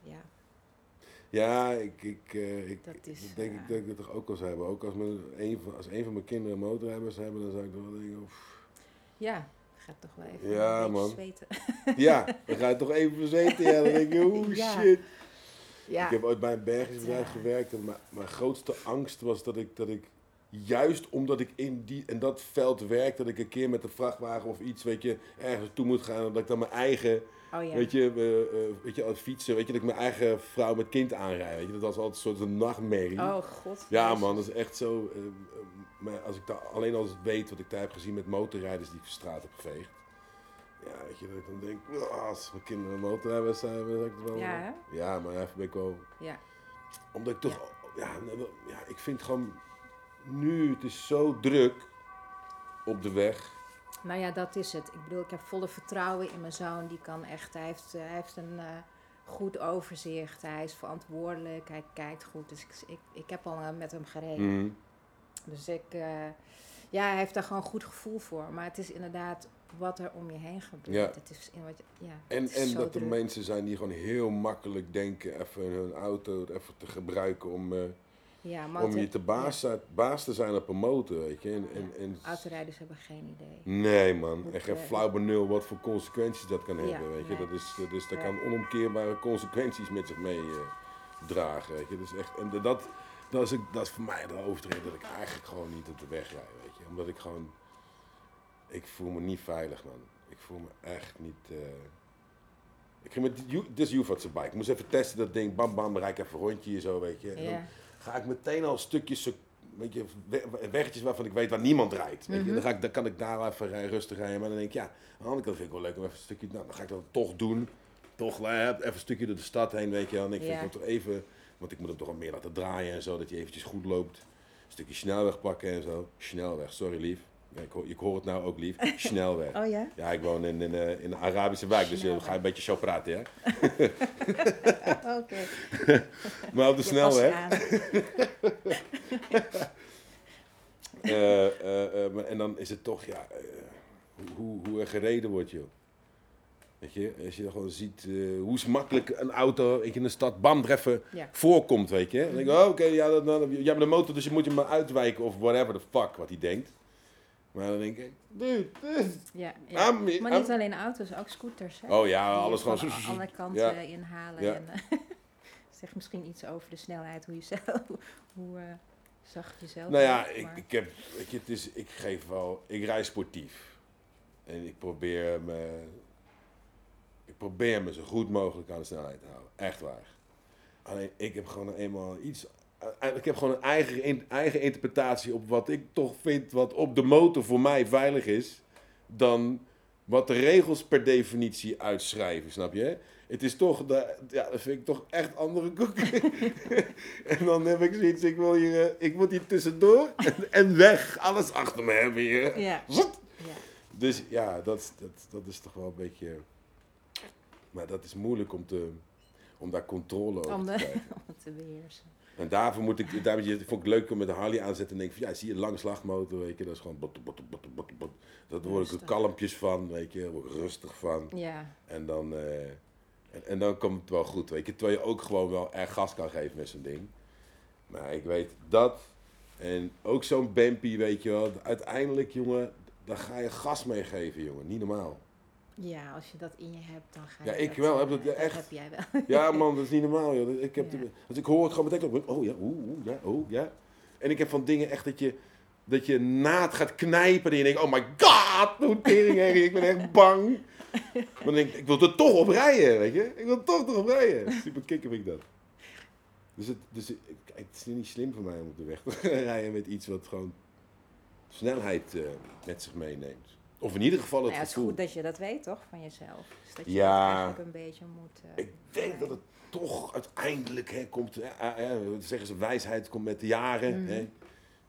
ja, Ja, ik, ik, eh, ik, Dat is, ik denk ik dat ik dat toch ook al zou hebben. Ook als, mijn, een van, als een van mijn kinderen motorrijbewijs hebben, dan zou ik toch wel denken, oef. ja, gaat toch wel even Ja, een beetje man. zweten. Ja, dan ga je toch even verzeten. Ja, dan denk je, oeh Ja. shit. Ja, Ik heb ooit bij een bergingsbedrijf gewerkt en mijn, mijn grootste angst was dat ik, dat ik, juist omdat ik in, die, in dat veld werk, dat ik een keer met een vrachtwagen of iets, weet je, ergens toe moet gaan, dat ik dan mijn eigen, oh ja. weet je, eh, eh, weet je, als fietsen, weet je, dat ik mijn eigen vrouw met kind aanrijd, weet je, dat was altijd een soort nachtmerrie. Oh god. Ja man, dat is echt zo, eh, maar als ik daar, alleen als ik weet wat ik daar heb gezien met motorrijders die ik straat heb geveegd, ja, weet je, dat ik dan denk, "Ah, als mijn kinderen een motorrijbewijs zijn, zou ik het wel... Ja, hè? Ja, maar even ben ik wel Ja. omdat ik toch, ja. ja, ik vind gewoon nu, het is zo druk op de weg. Nou ja, dat is het. Ik bedoel, ik heb volle vertrouwen in mijn zoon. Die kan echt, hij heeft, eh, hij heeft een eh, goed overzicht. Hij is verantwoordelijk, hij kijkt goed. Dus ik, ik, ik heb al eh, met hem gereden. Mhm. Dus ik, ja, hij heeft daar gewoon een goed gevoel voor. Maar het is inderdaad wat er om je heen gebeurt. Ja. Het is, in wat ja, En, het is en dat er druk. mensen zijn die gewoon heel makkelijk denken even hun auto even te gebruiken om, ja, maar om je te baas, baas te zijn op een motor, weet je. En, en, en, Autorijders hebben geen idee. nee man, Moet, en geen flauw benul wat voor consequenties dat kan hebben, weet je. nee. Dat, is, dat, is, dat kan onomkeerbare consequenties met zich mee eh, dragen, weet je. Dus echt, en dat, dat, is, dat is voor mij de hoofdreden dat ik eigenlijk gewoon niet op de weg rijd, weet je. Omdat ik gewoon, ik voel me niet veilig, man. Ik voel me echt niet... eh, Ik ging met, dit is Juvatse bike. Ik moest even testen dat ding, bam bam, rijd ik even een rondje hier zo, weet je. En dan Ja, ga ik meteen al stukjes, weet je, we- weggetjes waarvan ik weet waar niemand rijdt. Weet je? Mhm. dan, ga ik, dan kan ik daar even rustig rijden. Maar dan denk ik, ja, aan de andere kant vind ik wel leuk om even een stukje, nou, dan ga ik dat toch doen. Toch eh, even een stukje door de stad heen, weet je wel. En ik vind Ja. toch even, want ik moet hem toch wel meer laten draaien en zo, dat hij eventjes goed loopt. Een stukje snelweg pakken en zo. Snelweg, sorry lief. Ja, ik, hoor, ik hoor het nou ook lief. Snelweg. Oh ja? Ja, ik woon in, in, eh, in een Arabische wijk, dus je ga een beetje zo praten, ja. Oké. Maar op de Je snelweg. Eh, eh, eh, en dan is het toch, ja, eh, hoe, hoe, er gereden wordt, joh. Weet je, als je gewoon ziet eh, hoe makkelijk een auto weet je, in de stad bam Ja. voorkomt, weet je. Dan denk ik, oh, oké, ja, dan, dan, jij hebt een motor, dus je moet je maar uitwijken of whatever the fuck wat hij denkt. Maar dan denk ik, dude, dude. Ja, ja. I'm- Maar I'm- niet alleen auto's, ook scooters. Hè? Oh ja, Die alles van gewoon... a- alle kanten Ja. inhalen. Ja. En, eh, zegt misschien iets over de snelheid, hoe je zelf, hoe eh, zacht je zelf Nou ja, ik, ik heb, weet je, het is, ik geef wel, ik rij sportief. En ik probeer me, ik probeer me zo goed mogelijk aan de snelheid te houden. Echt waar. Alleen, ik heb gewoon eenmaal iets, ik heb gewoon een eigen, in- eigen interpretatie op wat ik toch vind wat op de motor voor mij veilig is. Dan wat de regels per definitie uitschrijven, snap je? Het is toch, de, ja, dat vind ik toch echt andere koeken. en dan heb ik zoiets, ik wil hier, eh, ik moet hier tussendoor en, en weg. Alles achter me hebben hier. Ja. Zot! ja. Dus ja, dat, dat, dat is toch wel een beetje... Maar dat is moeilijk om, te, om daar controle over Om te de- krijgen. om het te beheersen. En daarvoor moet ik, daar vond ik het leuk om met de Harley aanzetten en denk van, ja, zie je, lange slagmotor, weet je, dat is gewoon bot, bot, bot, bot, bot. Daar word ik er kalmpjes van, weet je, daar word ik rustig van. Ja, En dan, eh, en, en dan komt het wel goed, weet je, terwijl je ook gewoon wel erg gas kan geven met zo'n ding. Maar ik weet dat, en ook zo'n Bempie, weet je wel, uiteindelijk, jongen, daar ga je gas mee geven, jongen, niet normaal. Ja, als je dat in je hebt, dan ga Ja, je ik wel, heb dat- ja, echt. heb jij wel. Ja, man, dat is niet normaal, joh. Ik heb Ja. de- als ik hoor het gewoon meteen, oh ja, oeh, oeh, ja, oh ja. En ik heb van dingen echt dat je, dat je naad gaat knijpen en je denkt, oh my god, hoe tering, ik ben echt bang. Maar dan denk ik, ik wil er toch op rijden, weet je. Ik wil er toch erop rijden. Super kikker vind ik dat. Dus, het, dus kijk, het is niet slim voor mij om op de weg te rijden met iets wat gewoon snelheid eh, met zich meeneemt. Of in ieder geval het Nou ja, het is gevoel. goed dat je dat weet, toch, van jezelf. Dus dat je Ja. dat eigenlijk een beetje moet... eh, Ik denk dat het toch uiteindelijk hè, komt, hè, eh, eh, zeggen ze, wijsheid komt met de jaren. Mhm. Hè.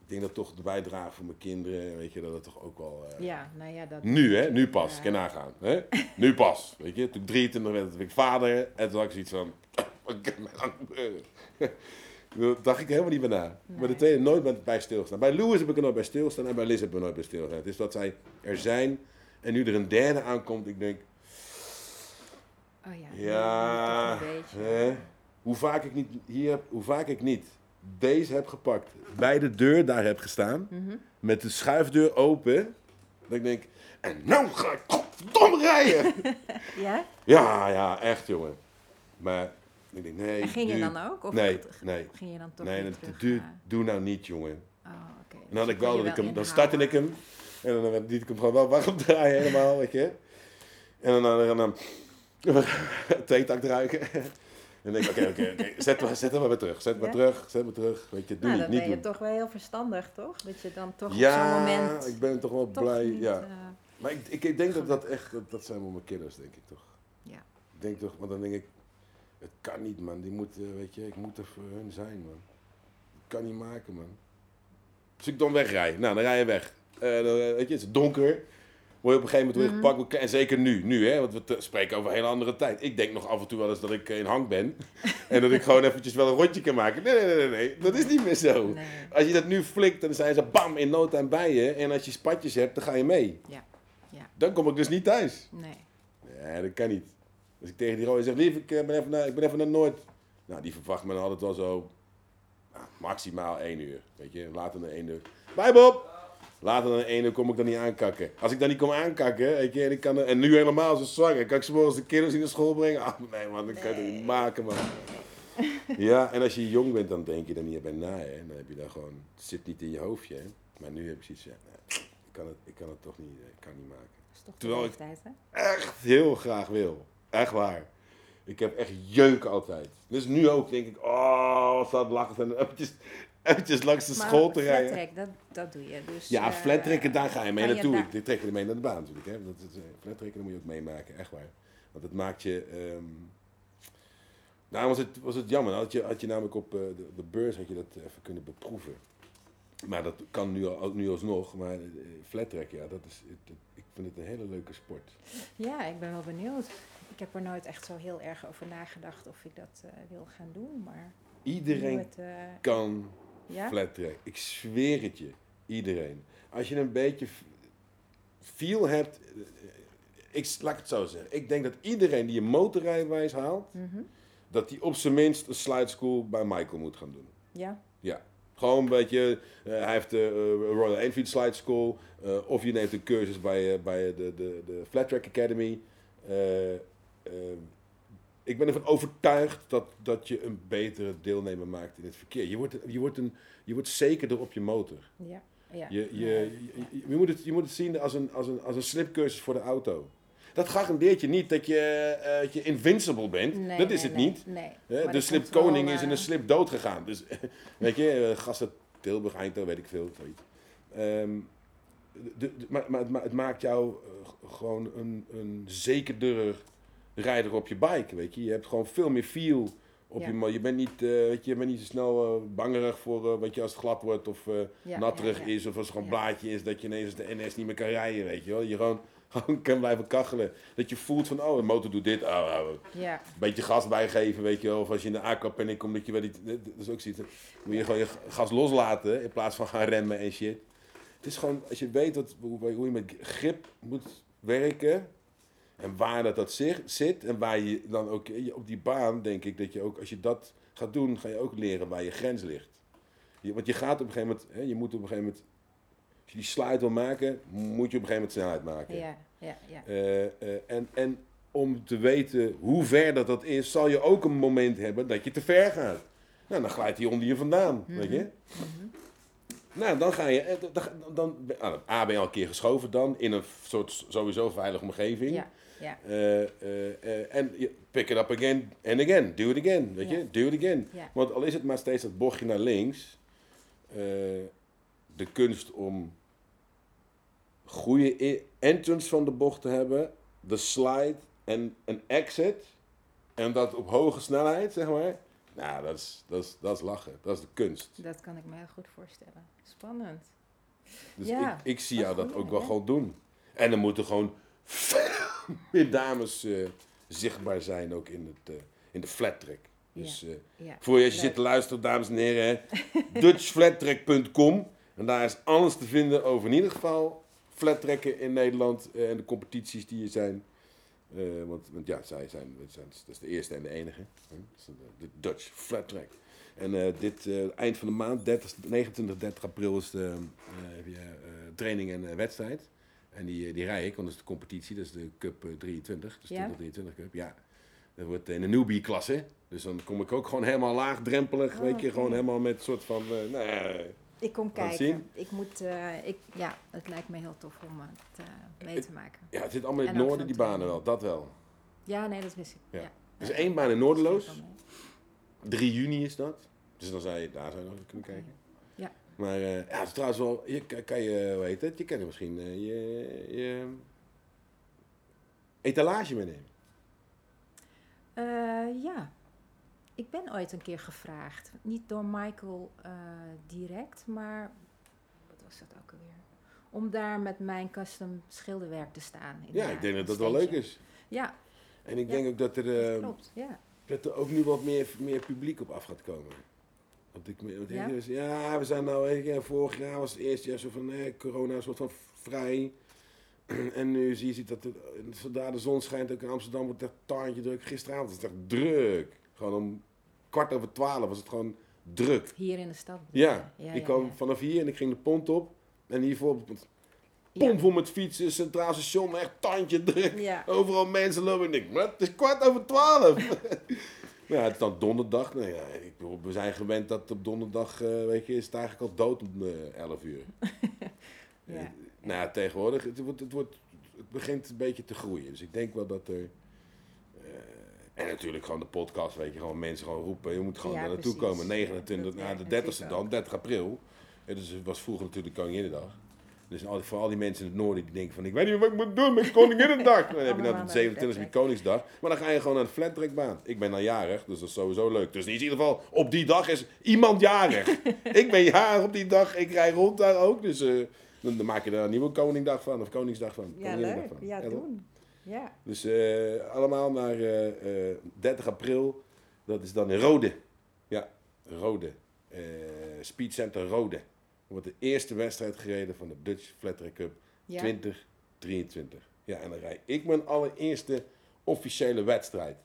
Ik denk dat toch de bijdrage voor mijn kinderen, weet je, dat het toch ook wel... Ja, nou ja, dat... Nu hè, nu pas, kan nagaan. Hè? Nu pas, weet je. Toen ik 23 werd, werd ik vader en toen had ik zoiets van, wat kan mij dan gebeuren? Daar dacht ik helemaal niet bij na. Maar de tweede nooit bij- stilstaan. Bij Louis heb ik er nooit bij stilstaan en bij Liz heb ik er nooit bij stilstaan. Het is dat zij er zijn en nu er een derde aankomt, ik denk, Oh ja, Ja, toch een beetje. hè? Hoe vaak ik niet hier heb, hoe vaak ik niet deze heb gepakt, bij de deur daar heb gestaan, Mhm. met de schuifdeur open, dat ik denk, en nou ga ik dom rijden. Ja? ja, ja, echt jongen. Maar ik denk, nee. En ging je dan ook? Of nee, nee. ging je dan toch Nee, dat, terug? doe, eh, doe nou niet jongen. Oh, oké. En dan had Dus ik wel dat ik hem, dan startte ik hem. En dan eh, liet ik hem gewoon wel warm draaien helemaal, weet je. En dan, en dan tweetakt ruiken. En dan denk ik, oké, oké, oké, zet, maar- zet hem maar weer terug. Zet maar Ja? terug, zet maar terug. Weet je, doe Nou, niet, dan niet ben je doen. toch wel heel verstandig, toch? Dat je dan toch op zo'n ja, moment ik ben toch wel toch blij. niet, ja. eh, Maar ik, ik, ik denk dat dat echt, dat, zijn wel mijn killers, denk ik toch. Ja. Ik denk toch, want dan denk ik, het kan niet man, die moet, eh, weet je, ik moet er voor hun zijn man. Ik kan niet maken man. Dus ik dan wegrij, nou dan rij je weg. Eh, dan, eh, weet je, het is donker. Word je op een gegeven moment weer Mhm. gepakt. En zeker nu, nu hè, want we spreken over een hele andere tijd. Ik denk nog af en toe wel eens dat ik in hang ben. en dat ik gewoon eventjes wel een rondje kan maken. Nee, nee, nee, nee, nee. dat is niet meer zo. nee. Als je dat nu flikt, dan zijn ze bam in no time bij je. En als je spatjes hebt, dan ga je mee. Ja, ja. Dan kom ik dus niet thuis. Nee. Nee, dat kan niet. Als ik tegen die rode zeg, lief, ik eh, ben even naar, ik ben even naar Noord. Nou, die verwacht me dan altijd wel zo nou, maximaal één uur. Weet je, later dan één uur. Bye Bob! Later dan één uur kom ik dan niet aankakken. Als ik dan niet kom aankakken, weet je, en, ik kan, en nu helemaal zo zwanger, kan ik ze morgens de kinderen in de school brengen? Ah, nee man, dat kan je niet maken man. Ja, en als je jong bent, dan denk je er niet bij na, hè. Dan heb je daar gewoon, het zit niet in je hoofdje, hè. Maar nu heb ik zoiets, ja, nee, ik kan het, ik kan het toch niet, ik kan niet maken Dat is toch de Terwijl ik- leeftijd, hè? echt heel graag wil. Echt waar. Ik heb echt jeuk altijd. Dus nu ook denk ik, oh, wat staat lachen en eventjes, eventjes langs de Maar school te rijden. flattrack, dat, dat doe je. Dus, Ja, eh, flattrekken, daar ga je mee naartoe. daar- Ik trek je ermee naar de baan natuurlijk. Hè. Dat, is, eh, flattrekken, dat moet je ook meemaken, echt waar. Want het maakt je... ehm nou, was het, was het jammer. Had je, had je namelijk op eh, de, de beurs had je dat even kunnen beproeven. Maar dat kan nu, al, nu alsnog. Maar uh, flattrack, ja, dat is, het- het- ik vind het een hele leuke sport. Ja, ik ben wel benieuwd. Ik heb er nooit echt zo heel erg over nagedacht of ik dat eh, wil gaan doen. Maar Iedereen het, eh, kan ja? flattrack. Ik zweer het je. Iedereen. Als je een beetje feel hebt... eh, Ik, laat ik het zo zeggen. Ik denk dat iedereen die een motorrijbewijs haalt... Mhm. dat hij op zijn minst een slide school bij Michael moet gaan doen. Ja, Gewoon een beetje, hij heeft de Royal Enfield Slide School, eh, of je neemt een cursus bij, bij de, de, de Flat Track Academy. Eh, eh, ik ben ervan overtuigd dat, dat je een betere deelnemer maakt in het verkeer. Je wordt, je wordt, een, je wordt zekerder op je motor. ja, ja. Je, je, je, je moet het, je moet het zien als een, als, een, als een slipcursus voor de auto. Dat garandeert je niet dat je, eh, dat je invincible bent. Nee, dat is nee, het nee, niet. Nee. De dat slip komt wel, koning is in eh, een slip dood gegaan. Dus weet je, eh, gasten Tilburg, Eindhoven, weet ik veel. Zoiets. Ehm, de, de- maar, maar, het ma- het maakt jou eh, gewoon een, een zekerder rijder op je bike, weet je. Je hebt gewoon veel meer feel op Ja. je Je bent niet, eh, weet je, je bent niet zo snel eh, bangerig voor, eh, weet je, als het glad wordt of ja, natterig ja, is of als er gewoon blaadje is dat je ineens de NS niet meer kan rijden, weet je wel. Je gewoon, gewoon kan blijven kachelen. Dat je voelt van, oh, de motor doet dit, oh, oh, Ja, een beetje gas bijgeven, weet je wel. Of als je in de aquapanic komt, dat je wel iets... Dat is ook zoiets. Dan moet je gewoon je gas loslaten in plaats van gaan remmen en shit. Het is gewoon, als je weet wat, hoe, hoe je met grip moet werken... En waar dat, dat zich- zit en waar je dan ook... Op die baan denk ik dat je ook, als je dat gaat doen, ga je ook leren waar je grens ligt. Je, want je gaat op een gegeven moment... Hè, je moet op een gegeven moment... Als je die slide wil maken, moet je op een gegeven moment snelheid maken. ja, ja, ja. Eh, eh, en, en om te weten hoe ver dat, dat is, zal je ook een moment hebben dat je te ver gaat. Nou, dan glijdt hij onder je vandaan, weet je. Mhm. Nou, dan ga je, eh, dan, dan, dan, ah, A, ben je al een keer geschoven dan, in een soort sowieso veilige omgeving. Ja, ja, Eh, eh, eh, en pick it up again and again, do it again, weet je, do it again. ja. Want al is het maar steeds dat bochtje naar links, de kunst om goede i- entrance van de bocht te hebben, de slide en een exit, en dat op hoge snelheid, zeg maar. Nou, dat is, dat is, dat is lachen, dat is de kunst. Dat kan ik me heel goed voorstellen. Spannend. Dus Ja, ik, ik zie jou dat goed, ook wel hè? gewoon doen. En er moeten gewoon veel meer dames eh, zichtbaar zijn, ook in, het, eh, in de flat track. Dus eh, Ja. Voor je als je Leuk. zit te luisteren, dames en heren, dutchflattrack.com. En daar is alles te vinden over in ieder geval flattrekken in Nederland en de competities die er zijn. Want, want ja, zij zijn, zijn, dat is de eerste en de enige. hè. De, Dutch Flat Track. En dit eind van de maand, 30, 29, 30 april, is de training en wedstrijd. En die, eh, die rij ik, want dat is de competitie, dat is de Cup eh, 23, dus Ja? 2023 Cup. Ja, dat wordt in de newbie-klasse. Dus dan kom ik ook gewoon helemaal laagdrempelig, Oh, weet je, gewoon helemaal met een soort van, eh, nou Ik kom kijken. zien. Ik moet, eh, ik, ja, het lijkt me heel tof om het eh, mee te maken. ja, het zit allemaal in het En noorden, die banen wel, dat wel. Ja, nee, dat wist ik. Ja. Ja. één baan in mee. 3 juni is dat. Dus dan zou je daar zou je nog kunnen kijken. Maar eh, ja, het is trouwens wel, je, kan- je, hoe heet het, je kan er misschien eh, je, je etalage meenemen. Eh, ja, ik ben ooit een keer gevraagd. Niet door Michael direct, maar wat was dat ook alweer? Om daar met mijn custom schilderwerk te staan. in Ja, de- ik denk dat dat wel leuk is. Ja, En ik Ja, denk ook dat er, dat klopt. Ja. dat er ook nu wat meer, meer publiek op af gaat komen. Want ik, want Ja? ja? ja, we zijn nou, je, vorig jaar was het eerste jaar zo van eh, corona een soort van vrij. En nu zie je ziet dat het, zodra de zon schijnt, ook in Amsterdam wordt het echt taartje druk. Gisteravond was het echt druk. Gewoon om kwart over twaalf was het gewoon druk. Hier in de stad. Ja, ik kwam vanaf hier en ik ging de pont op. En hiervoor, Ja. pomvol met fietsen, centraal station, echt tandje druk. Ja. Overal mensen lopen. En ik maar het is kwart over twaalf. ja, het is dan donderdag. Nou ja, ik bedoel, we zijn gewend dat op donderdag, eh, weet je, is het eigenlijk al dood om eh 11 uur. Ja. Eh, nou ja, tegenwoordig, het, wordt, het, wordt, het begint een beetje te groeien. Dus ik denk wel dat er... En natuurlijk gewoon de podcast, weet je, gewoon mensen gewoon roepen. Je moet gewoon Ja, daar naartoe precies. komen. 29, Dat nou, werkt de natuurlijk 30ste dan, ook. 30 april. Ja, dus het was vroeger natuurlijk Koninginnedag. Dus voor al die mensen in het noorden die denken van, ik weet niet wat ik moet doen met Koninginnedag. Dan heb je de 27 flattrack. Koningsdag. Maar dan ga je gewoon naar de flattrackbaan. Ik ben dan jarig, dus dat is sowieso leuk. Dus in ieder geval, op die dag is iemand jarig. ik ben jarig op die dag, ik rij rond daar ook. Dus eh, dan, dan maak je daar een nieuwe Koningdag van, of Koningsdag van. Ja, leuk. van. Ja, doen. Ja. Dus eh, allemaal naar eh, eh, 30 april. Dat is dan in Rode. Ja, Rode. Eh Speed Center Rode. Wordt de eerste wedstrijd gereden van de Dutch Flat Track Cup Ja. 2023. Ja, en dan rijd ik mijn allereerste officiële wedstrijd.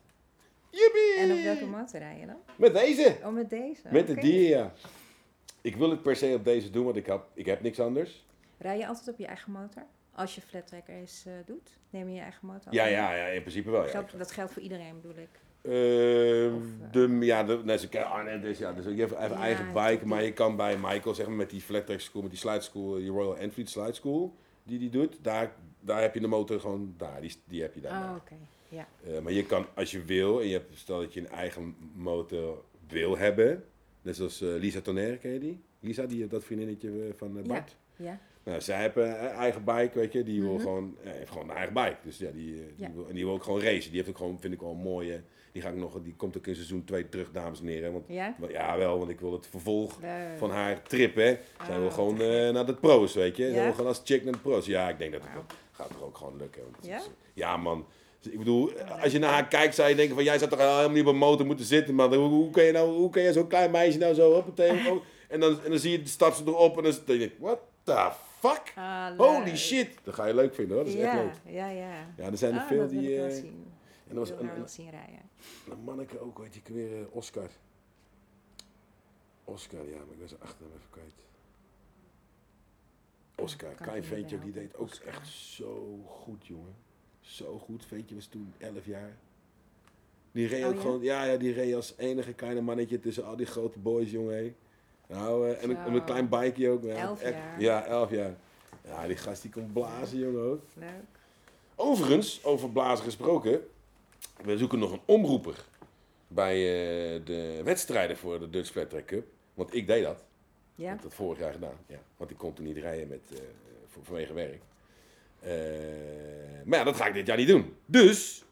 Jippie! En op welke motor rij je dan? Met deze! Oh, met deze? Met de ja. Ik wil het per se op deze doen, want ik heb, ik heb niks anders. Rij je altijd op je eigen motor? Als je flat track race eh, doet, neem je je eigen motor? Ja, ja, ja, in principe wel. Ja. Dat geldt voor iedereen, bedoel ik. Eh, Of, eh, de, ja, de, nee, ze, ah, nee, dus, ja, dus je hebt even Ja, eigen ik bike, maar je kan bij Michael, zeg maar, met die flat track school, met die slide school, die Royal Enfield slide school, die die doet, daar, daar heb je de motor gewoon daar, die, die heb je daar. Oh, oké. Ja. Eh, maar je kan, als je wil, en je hebt, stel dat je een eigen motor wil hebben, net zoals eh, Lisa Tonnerre, ken je die? Lisa, die, dat vriendinnetje eh, van eh, Ja. Bart. Ja. Nou, zij heeft een eigen bike, weet je. Die wil Mhm. gewoon, heeft gewoon een eigen bike. Dus ja, die, eh, die wil, en die wil ook gewoon racen. Die heeft ook gewoon, vind ik wel een mooie. Die ga ik nog, die komt ook in seizoen 2 terug, dames en heren. Want, Ja? wel, ja, wel, want ik wil het vervolg Leuk. van haar trip, hè. Zij Ah, wil gewoon eh, naar de pro's, weet je. Ja? wil gewoon als chick naar de pro's. Ja, ik denk dat het gaat er ook gewoon lukken. Ja? is- ja, man. Ik bedoel, als je naar haar kijkt, zou je denken van... Jij zou toch helemaal niet op een motor moeten zitten, man. Hoe, hoe kun je nou, hoe kun je zo'n klein meisje nou zo op oh, en, dan, en dan zie je, stap ze erop en dan denk je... What the fuck? Ah, Holy shit! Dat ga je leuk vinden hoor, dat is ja, echt leuk. Ja, ja. Ja, er zijn er Ah, veel die... eh. En er was een, een, zien rijden. een manneke ook, weet je, ik weer eh, Oscar. Oscar, ja, maar ik ben zijn achternaam even kwijt. Oscar, klein ventje, die deed ook Oscar. echt zo goed, jongen. Zo goed. Ventje was toen 11 jaar. Die reed Oh, ook ja? gewoon, ja, ja, die reed als enige kleine mannetje tussen al die grote boys, jongen. hé. Nou, eh, en, een, en een klein bikeje ook. maar ja, Elf echt- jaar. Ja, 11 jaar. Ja, die gast die kon blazen, jongen ook. Leuk. Overigens, over blazen gesproken. We zoeken nog een omroeper bij eh, de wedstrijden voor de Dutch Flat Track Cup. Want ik deed dat. Ik Ja? heb dat vorig jaar gedaan. Ja. Want ik kon toen niet rijden met, eh, voor, vanwege werk. Eh, maar ja, dat ga ik dit jaar niet doen. Dus,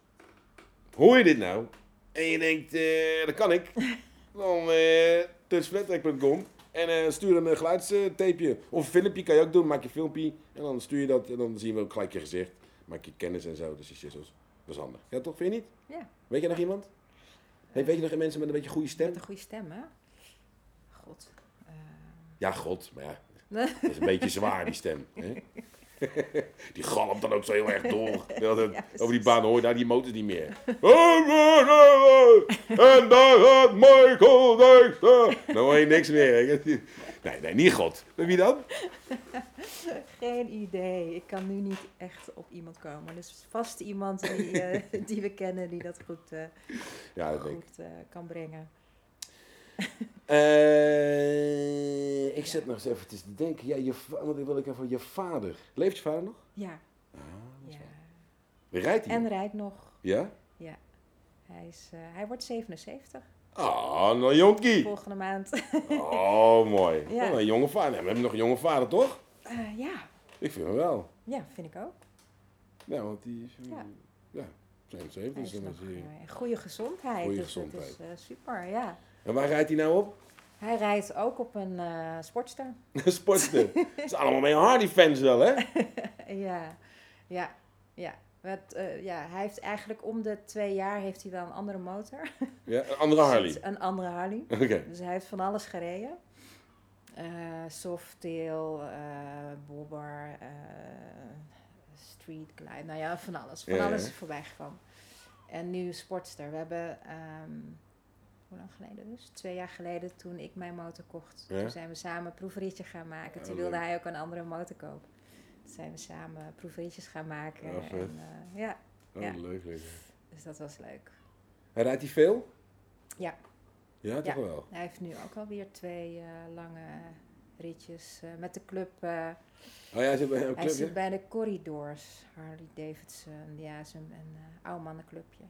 hoor je dit nou? En je denkt, dat kan ik. Dan dutchflattrack.com en stuur een uh, geluidstapeje. Of een filmpje kan je ook doen. Maak je filmpje en dan stuur je dat. En dan zien we ook gelijk je gezicht. Maak je kennis en zo. Dus shizzles. Dat is handig. Ja, toch? Vind je niet? Ja. Weet je nog iemand? Hey, weet je nog mensen met een beetje goede stem? Met een goede stem, hè? God. Eh, Ja, god, maar ja. Dat is een beetje zwaar, die stem. Hè? Die galmt dan ook zo heel erg door. Ja, over die baan hoor je daar die motors niet meer. En daar gaat Michael Dijkstra. Dan hoor je niks meer. Nee, nee, niet god. Wie dan? Geen idee. Ik kan nu niet echt op iemand komen. Dus vast iemand die, eh, die we kennen die dat goed, eh, Ja, dat goed eh, kan brengen. Eh, ik zit nog eens even te denken. Ja, je, want ik wil ik even je vader. Leeft je vader nog? Ja. Ah, dat is ja. rijdt hij? En rijdt nog. Ja? Ja. Hij, is, eh, hij wordt 77 Ah, nou jonkie. volgende maand. Oh, mooi. Ja. Oh, een jonge vader. Nee, we hebben nog een jonge vader, toch? Eh, ja. Ik vind hem wel. ja, vind ik ook. Ja, want die is... Ja. Ja, 77. Hij Dus is nog is eh, goede gezondheid. Goede dus is gezondheid. eh, super, ja. En waar rijdt hij nou op? Hij rijdt ook op een eh, sportster. Sportster. Dat is allemaal mee Hardy-fans wel, hè? ja, ja, ja. Het, eh, ja. Hij heeft eigenlijk om de twee jaar heeft hij wel een andere motor. Ja, een andere Harley. Een andere Harley. Oké. Dus hij heeft van alles gereden. Eh, softail, bobber, street glide. Nou ja, van alles. Van Ja, alles is voorbij gekomen. En nu sportster. We hebben, ehm, hoe lang geleden dus? Twee jaar geleden toen ik mijn motor kocht. Ja? Toen zijn we samen een proefritje gaan maken. Toen wilde leuk. hij ook een andere motor kopen. Toen zijn we samen proefritjes gaan maken. Ja, vet. en, eh, ja, Oh, Ja. leuk, leuk. dus dat was leuk. En rijdt hij veel? Ja. Ja, toch Ja. wel. Hij heeft nu ook alweer twee eh, lange ritjes eh, met de club. Oh ja, hij zit bij een hij zit bij de Corridors, Harley Davidson. Ja, is een, een eh, oud mannenclubje.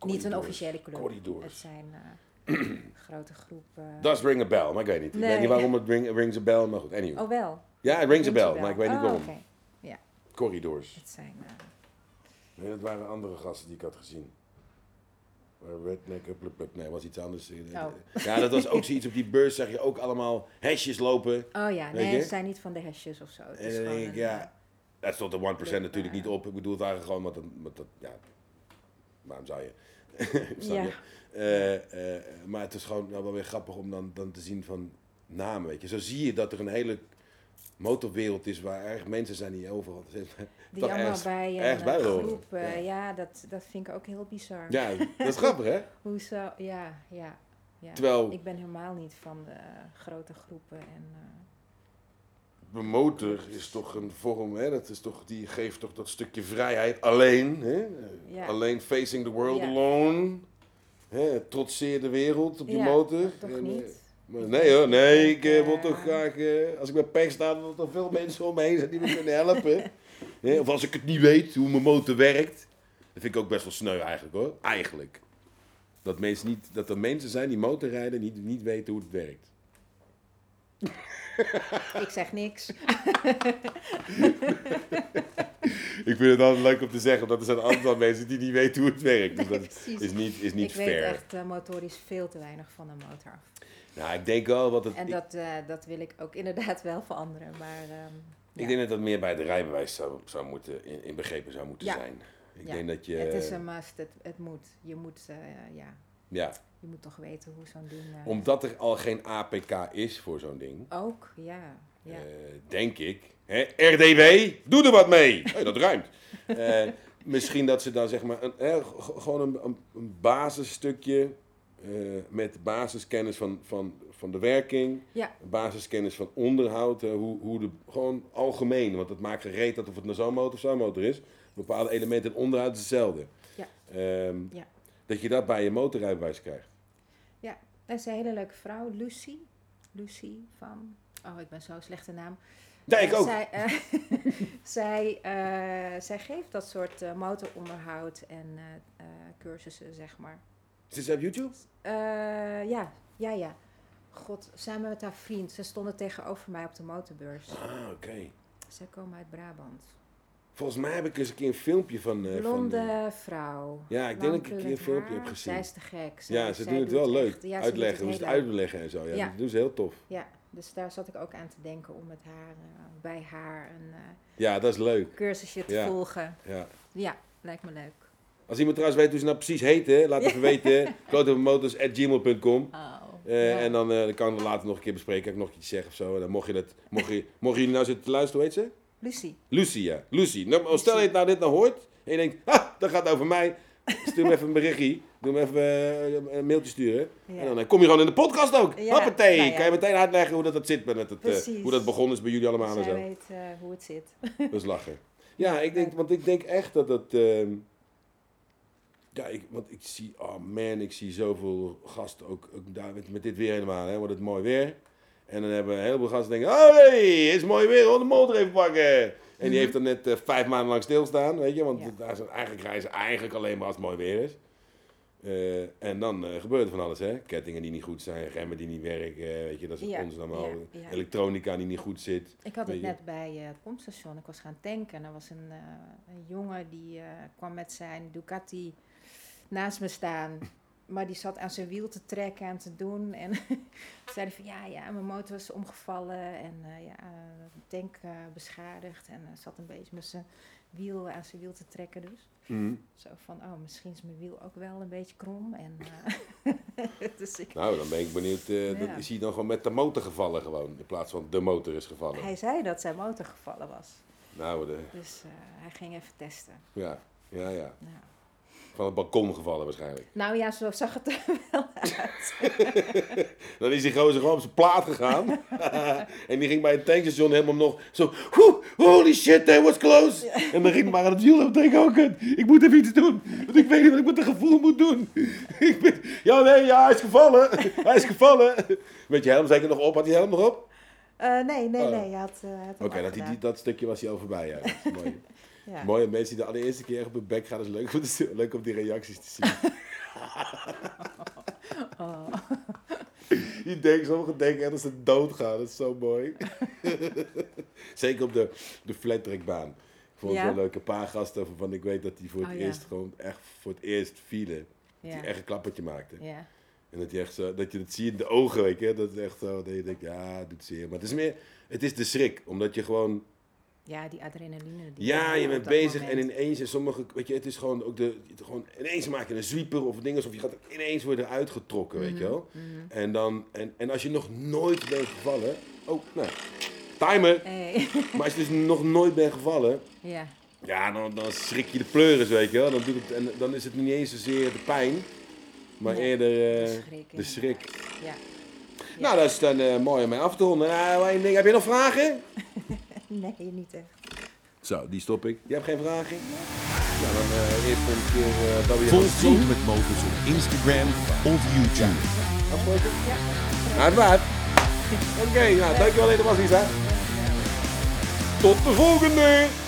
Niet een officiële club. Corridors. Het zijn eh, grote groepen. Does ring a bell, maar ik weet niet. Ik weet niet waarom het ring, rings a bell, maar goed. Anyway. Oh wel. ja, het rings a bell, maar ik weet niet Oh, waarom. oké. Corridors. Het zijn... eh, Nee, dat waren andere gasten die ik had gezien. Eh, Redneck, up, up, up. Nee, was iets anders. Oh. Ja, dat was ook zoiets. Op die beurs zag je ook allemaal hesjes lopen. oh ja, nee, ze zijn niet van de hesjes of zo. Het En dan denk ik, ja, eh, dat stond de 1% Club, natuurlijk eh, niet op. Ik bedoel het waren gewoon, dat, want dat ja, waarom zou je? Ja. je? Eh, eh, maar het is gewoon nou, wel weer grappig om dan, dan te zien van namen, weet je. Zo zie je dat er een hele motorwereld is waar erg mensen zijn die overal... die allemaal ergens- bij ergens bij eh, groep. Ja. ja, dat, dat vind ik ook heel bizar. Ja, dat is grappig, hè? Hoezo? Ja, ja. ja. Terwijl- Ik ben helemaal niet van de grote groepen. En, motor is toch een vorm, hè? Dat is toch, die geeft toch dat stukje vrijheid alleen. Hè? Ja. Alleen facing the world Ja. alone. Hè? Trotseer de wereld op je ja, motor. Toch En, eh, niet? maar nee hoor, nee, ik eh, wil toch graag, eh, als ik bij pech sta, dat er toch veel mensen om me heen zijn die me kunnen helpen. Hè? Of als ik het niet weet, hoe mijn motor werkt. Dat vind ik ook best wel sneu eigenlijk hoor, eigenlijk. Dat, mensen niet, dat er mensen zijn die motorrijden niet, niet weten hoe het werkt. Ik zeg niks. Ik vind het altijd leuk om te zeggen, dat er zijn een aantal mensen die niet weten hoe het werkt. Dus dat is niet, is niet ik weet fair. echt eh, motorisch veel te weinig van een motor af. Nou, ik denk wel wat het. En ik, dat, eh, dat wil ik ook inderdaad wel veranderen. Maar ehm, ik ja. denk dat dat meer bij de rijbewijs zou, zou moeten, in, in begrepen zou moeten Ja. zijn. Ik Ja. denk dat je. het is een must. Het, het moet. Je moet, eh, ja, Ja, je moet toch weten hoe zo'n ding... eh, omdat er al geen APK is voor zo'n ding, Ook, ja. ja. eh, denk ik. Hè, RDW, doe er wat mee! Hey, dat ruimt. Eh, misschien dat ze dan zeg maar een, gewoon een, een, een basisstukje met basiskennis van, van, van de werking. ja, basiskennis van onderhoud, hoe, hoe de, gewoon algemeen, want het maakt gereed dat of het een zo'n motor of zo'n motor is. Bepaalde elementen in onderhoud is hetzelfde. Ja. Ehm, Ja. Dat je dat bij je motorrijbewijs krijgt. dat is een hele leuke vrouw. Lucy. Lucy van... Oh, ik ben zo'n slechte naam. Ja, ik Eh, ook. Zij, eh, zij, eh, zij geeft dat soort motoronderhoud en cursussen, zeg maar. Is dit op YouTube? Ja, ja, ja. God, samen met haar vriend. Ze stonden tegenover mij op de motorbeurs. Ah, oké. Zij komen uit Brabant. Volgens mij heb ik eens een keer een filmpje van... eh, Blonde van, eh, vrouw. Ja, ik denk dat ik een keer een filmpje heb gezien. Zij is te gek. Zij- ja, ze doen het wel leuk. ja, uitleggen, hoe ze het uitleggen en zo. Ja, Ja. dat doen ze heel tof. Ja, dus daar zat ik ook aan te denken om met haar, eh, bij haar een Ja, dat is leuk. cursusje te Ja. volgen. Ja. Ja, lijkt me leuk. Als iemand trouwens weet hoe ze nou precies heet, hè, laat even weten. klotenmotors.gmail.com Oh, ja. En dan, kan ik het later nog een keer bespreken. Kan ik nog iets zeggen of zo. Dan mocht je dat, mocht je, mochten jullie nou zitten te luisteren, heet ze? Lucy. Lucy, ja. Lucy. Nou, stel je het nou dit nou hoort. En je denkt, ha, dat gaat over mij. Stuur me even een berichtje. Doe me even eh, een mailtje sturen. Ja. En dan eh, kom je gewoon in de podcast ook. Ja, Hoppatee. nou ja. Kan je meteen uitleggen hoe dat, dat zit met het, eh, hoe dat begonnen is bij jullie allemaal en zo. weet hoe het zit. Dat is lachen. Ja, ik denk, want ik denk echt dat het... ehm, ja, ik, want ik zie, oh man, ik zie zoveel gasten ook, ook daar met, met dit weer helemaal, hè, wordt het mooi weer. En dan hebben een heleboel gasten denken, oh hey, is mooi weer, hoor, de motor even pakken. En die Mhm. heeft dan net eh, vijf maanden lang stilstaan, weet je, want Ja. daar zijn eigenlijk reizen eigenlijk alleen maar als het mooi weer is. Eh, en dan eh, gebeurt er van alles, hè. Kettingen die niet goed zijn, remmen die niet werken, weet je, dat is Ja, ons allemaal. ja, ja. Elektronica die niet goed zit. Ik had het net bij het pompstation. Ik was gaan tanken en er was een, een jongen die kwam met zijn Ducati naast me staan. Maar die zat aan zijn wiel te trekken en te doen. En zei hij van ja, ja, mijn motor was omgevallen en eh, ja, eh, tank eh, beschadigd. En zat een beetje met zijn wiel aan zijn wiel te trekken dus. Mhm. Zo van, oh, misschien is mijn wiel ook wel een beetje krom. En, dus ik, Nou, dan ben ik benieuwd. dat is hij dan gewoon met de motor gevallen gewoon, in plaats van de motor is gevallen. hij zei dat zijn motor gevallen was. Nou, de, Dus hij ging even testen. ja, ja, ja. Nou. Van het balkon gevallen waarschijnlijk. Nou ja, zo zag het er wel uit. Dan is die gozer gewoon op zijn plaat gegaan. en die ging bij het tankstation helemaal nog zo... "Woe, holy shit, that was close. En dan ging hij maar aan het wiel op denken, oh kut, ik moet even iets doen. Want ik weet niet wat ik met het gevoel moet doen. ik ben, ja, nee, ja, hij is gevallen. hij is gevallen. Met je helm zeker nog op? Had hij helm nog op? Eh, nee, nee, Oh. nee. Hij had, eh, had Oké, dat, dat stukje was hij al voorbij. Ja. Dat is mooi. Ja. Mensen die de allereerste keer op hun bek gaan, is leuk om, leuk om die reacties te zien. oh. denkt denken, sommigen denken echt dat ze doodgaan. Dat is zo mooi. Zeker op de, de flattrackbaan. Ik vond het wel leuk. Een paar gasten van ik weet dat die voor het oh, eerst gewoon echt voor het eerst vielen. Die echt een klappertje maakten. En dat je, echt zo, dat je het ziet in de ogen, weet je. Dat is echt zo, dat je denkt, ja, het doet zeer. Maar het is meer, het is de schrik. Omdat je gewoon ja, die adrenaline. Die ja, je op bent bezig en ineens, en sommige, weet je, het is gewoon ook de, het gewoon, ineens maak je een sweeper of dingen, of je gaat ineens worden uitgetrokken, weet je wel. Mhm. En dan, en, en als je nog nooit bent gevallen, oh, nou, timer. Hey. Maar als je dus nog nooit bent gevallen, ja. ja, dan, dan schrik je de pleuris, weet je wel. Dan, doet het, en dan is het niet eens zozeer de pijn, maar Nee, eerder eh, de schrik, de schrik. Ja. Nou, dat is dan eh, mooi om mee af te ronden. Eh, ding. Heb je nog vragen? Nee, niet echt. Zo, die stop ik. Je hebt geen vragen? Nou, dan eh eerst een keer uh, dat we Volg met Motors op Instagram of YouTube. Afspreken? Ja. Uiteraard. Oké, nou, dankjewel dat je was, Lisa. Tot de volgende!